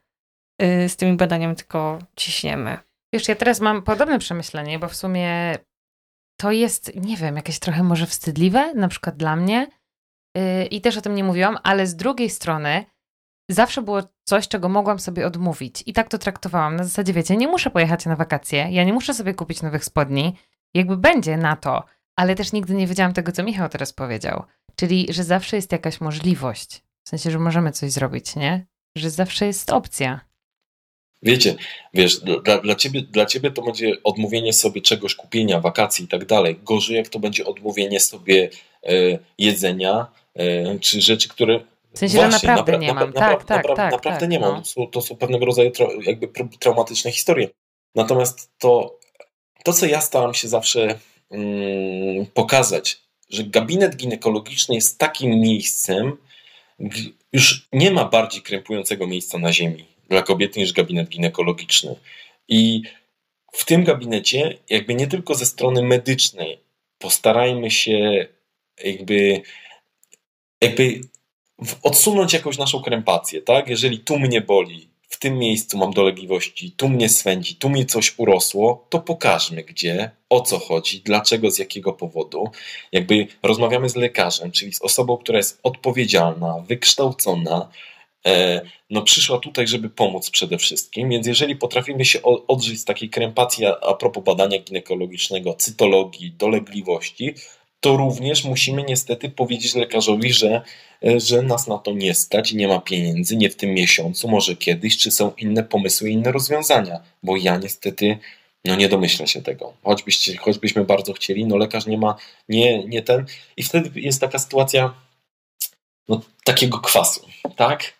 Speaker 2: y, z tymi badaniami, tylko ciśniemy.
Speaker 1: Wiesz, ja teraz mam podobne przemyślenie, bo w sumie to jest, nie wiem, jakieś trochę może wstydliwe, na przykład dla mnie yy, i też o tym nie mówiłam, ale z drugiej strony zawsze było coś, czego mogłam sobie odmówić i tak to traktowałam. Na zasadzie, wiecie, nie muszę pojechać na wakacje, ja nie muszę sobie kupić nowych spodni, jakby będzie na to, ale też nigdy nie wiedziałam tego, co Michał teraz powiedział. Czyli, że zawsze jest jakaś możliwość. W sensie, że możemy coś zrobić, nie? Że zawsze jest opcja.
Speaker 3: Wiecie, wiesz, dla, dla, ciebie, dla ciebie to będzie odmówienie sobie czegoś, kupienia, wakacji i tak dalej. Gorzej, jak to będzie odmówienie sobie e, jedzenia, e, czy rzeczy, które.
Speaker 1: W sensie, Właśnie, że naprawdę napra- nie mam.
Speaker 3: Napra-
Speaker 1: tak, tak,
Speaker 3: napra-
Speaker 1: tak,
Speaker 3: Naprawdę
Speaker 1: tak,
Speaker 3: nie mam.
Speaker 1: no.
Speaker 3: To są, to są pewnego rodzaju tra- jakby traumatyczne historie. Natomiast to, to co ja staram się zawsze pokazać, że gabinet ginekologiczny jest takim miejscem, już nie ma bardziej krępującego miejsca na ziemi dla kobiety niż gabinet ginekologiczny. I w tym gabinecie, jakby nie tylko ze strony medycznej, postarajmy się jakby, jakby odsunąć jakąś naszą krępację, tak? Jeżeli tu mnie boli, w tym miejscu mam dolegliwości, tu mnie swędzi, tu mi coś urosło, to pokażmy gdzie, o co chodzi, dlaczego, z jakiego powodu. Jakby rozmawiamy z lekarzem, czyli z osobą, która jest odpowiedzialna, wykształcona, e, no przyszła tutaj, żeby pomóc przede wszystkim, więc jeżeli potrafimy się odżyć z takiej krępacji a, a propos badania ginekologicznego, cytologii, dolegliwości, to również musimy niestety powiedzieć lekarzowi, że, e, że nas na to nie stać, nie ma pieniędzy, nie w tym miesiącu, może kiedyś, czy są inne pomysły, inne rozwiązania, bo ja niestety no nie domyślę się tego. Choćbyście, choćbyśmy bardzo chcieli, no lekarz nie ma, nie, nie ten. I wtedy jest taka sytuacja no, takiego kwasu, tak?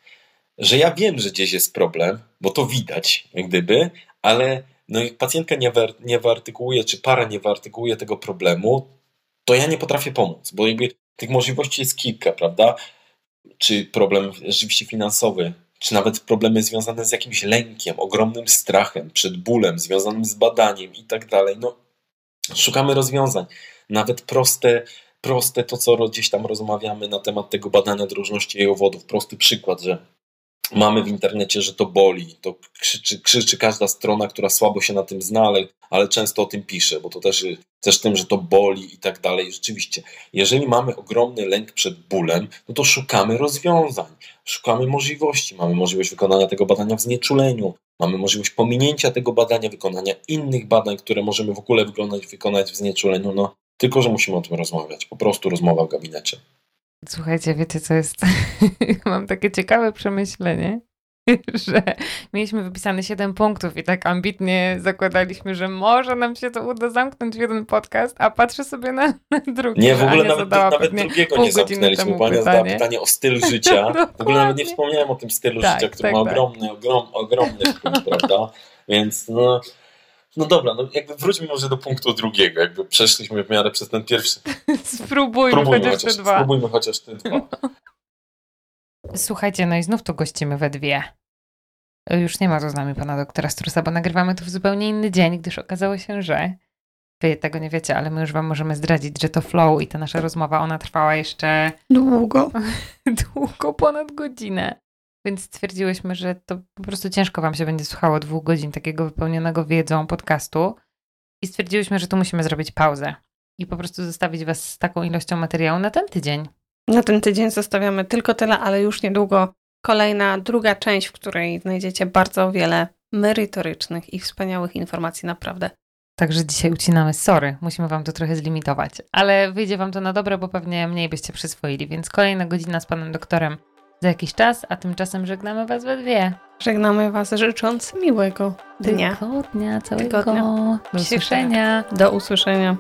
Speaker 3: Że ja wiem, że gdzieś jest problem, bo to widać, jak gdyby, ale no jak pacjentka nie, wy, nie wyartykułuje, czy para nie wyartykułuje tego problemu, to ja nie potrafię pomóc, bo jakby tych możliwości jest kilka, prawda? Czy problem rzeczywiście finansowy, czy nawet problemy związane z jakimś lękiem, ogromnym strachem, przed bólem, związanym z badaniem i tak dalej. No, szukamy rozwiązań. Nawet proste, proste to, co gdzieś tam rozmawiamy na temat tego badania drożności jajowodów. Prosty przykład, że Mamy w internecie, że to boli, to krzyczy, krzyczy każda strona, która słabo się na tym zna, ale, ale często o tym pisze, bo to też, też tym, że to boli i tak dalej. Rzeczywiście, jeżeli mamy ogromny lęk przed bólem, no to szukamy rozwiązań, szukamy możliwości. Mamy możliwość wykonania tego badania w znieczuleniu, mamy możliwość pominięcia tego badania, wykonania innych badań, które możemy w ogóle wykonać, wykonać w znieczuleniu, no tylko, że musimy o tym rozmawiać. Po prostu rozmowa w gabinecie.
Speaker 1: Słuchajcie, wiecie co jest? Mam takie ciekawe przemyślenie, że mieliśmy wypisane 7 punktów i tak ambitnie zakładaliśmy, że może nam się to uda zamknąć w jeden podcast, a patrzę sobie na, na drugi.
Speaker 3: Nie, w ogóle nawet, nawet drugiego nie zamknęliśmy, bo Ania zadała pytanie o styl życia. w ogóle nawet nie wspomniałem o tym stylu tak, życia, który tak, ma tak. ogromny, ogrom, ogromny wpływ, prawda? Więc no, no dobra, no jakby wróćmy może do punktu drugiego, jakby przeszliśmy w miarę przez ten pierwszy.
Speaker 1: Spróbujmy, spróbujmy chociaż, chociaż te dwa.
Speaker 3: Spróbujmy chociaż te dwa.
Speaker 1: Słuchajcie, no i znów tu gościmy we dwie. Już nie ma tu z nami pana doktora Strusa, bo nagrywamy to w zupełnie inny dzień, gdyż okazało się, że wy tego nie wiecie, ale my już wam możemy zdradzić, że to flow i ta nasza rozmowa, ona trwała jeszcze...
Speaker 2: Długo.
Speaker 1: długo, ponad godzinę. Więc stwierdziłyśmy, że to po prostu ciężko wam się będzie słuchało dwóch godzin takiego wypełnionego wiedzą podcastu. I stwierdziłyśmy, że tu musimy zrobić pauzę i po prostu zostawić was z taką ilością materiału na ten tydzień.
Speaker 2: Na ten tydzień zostawiamy tylko tyle, ale już niedługo kolejna, druga część, w której znajdziecie bardzo wiele merytorycznych i wspaniałych informacji, naprawdę.
Speaker 1: Także dzisiaj ucinamy, sorry, musimy wam to trochę zlimitować, ale wyjdzie wam to na dobre, bo pewnie mniej byście przyswoili, więc kolejna godzina z panem doktorem za jakiś czas, a tymczasem żegnamy Was we dwie.
Speaker 2: Żegnamy Was życząc miłego dnia.
Speaker 1: Tygodnia całego. Tygodnia. Do usłyszenia.
Speaker 2: Do usłyszenia.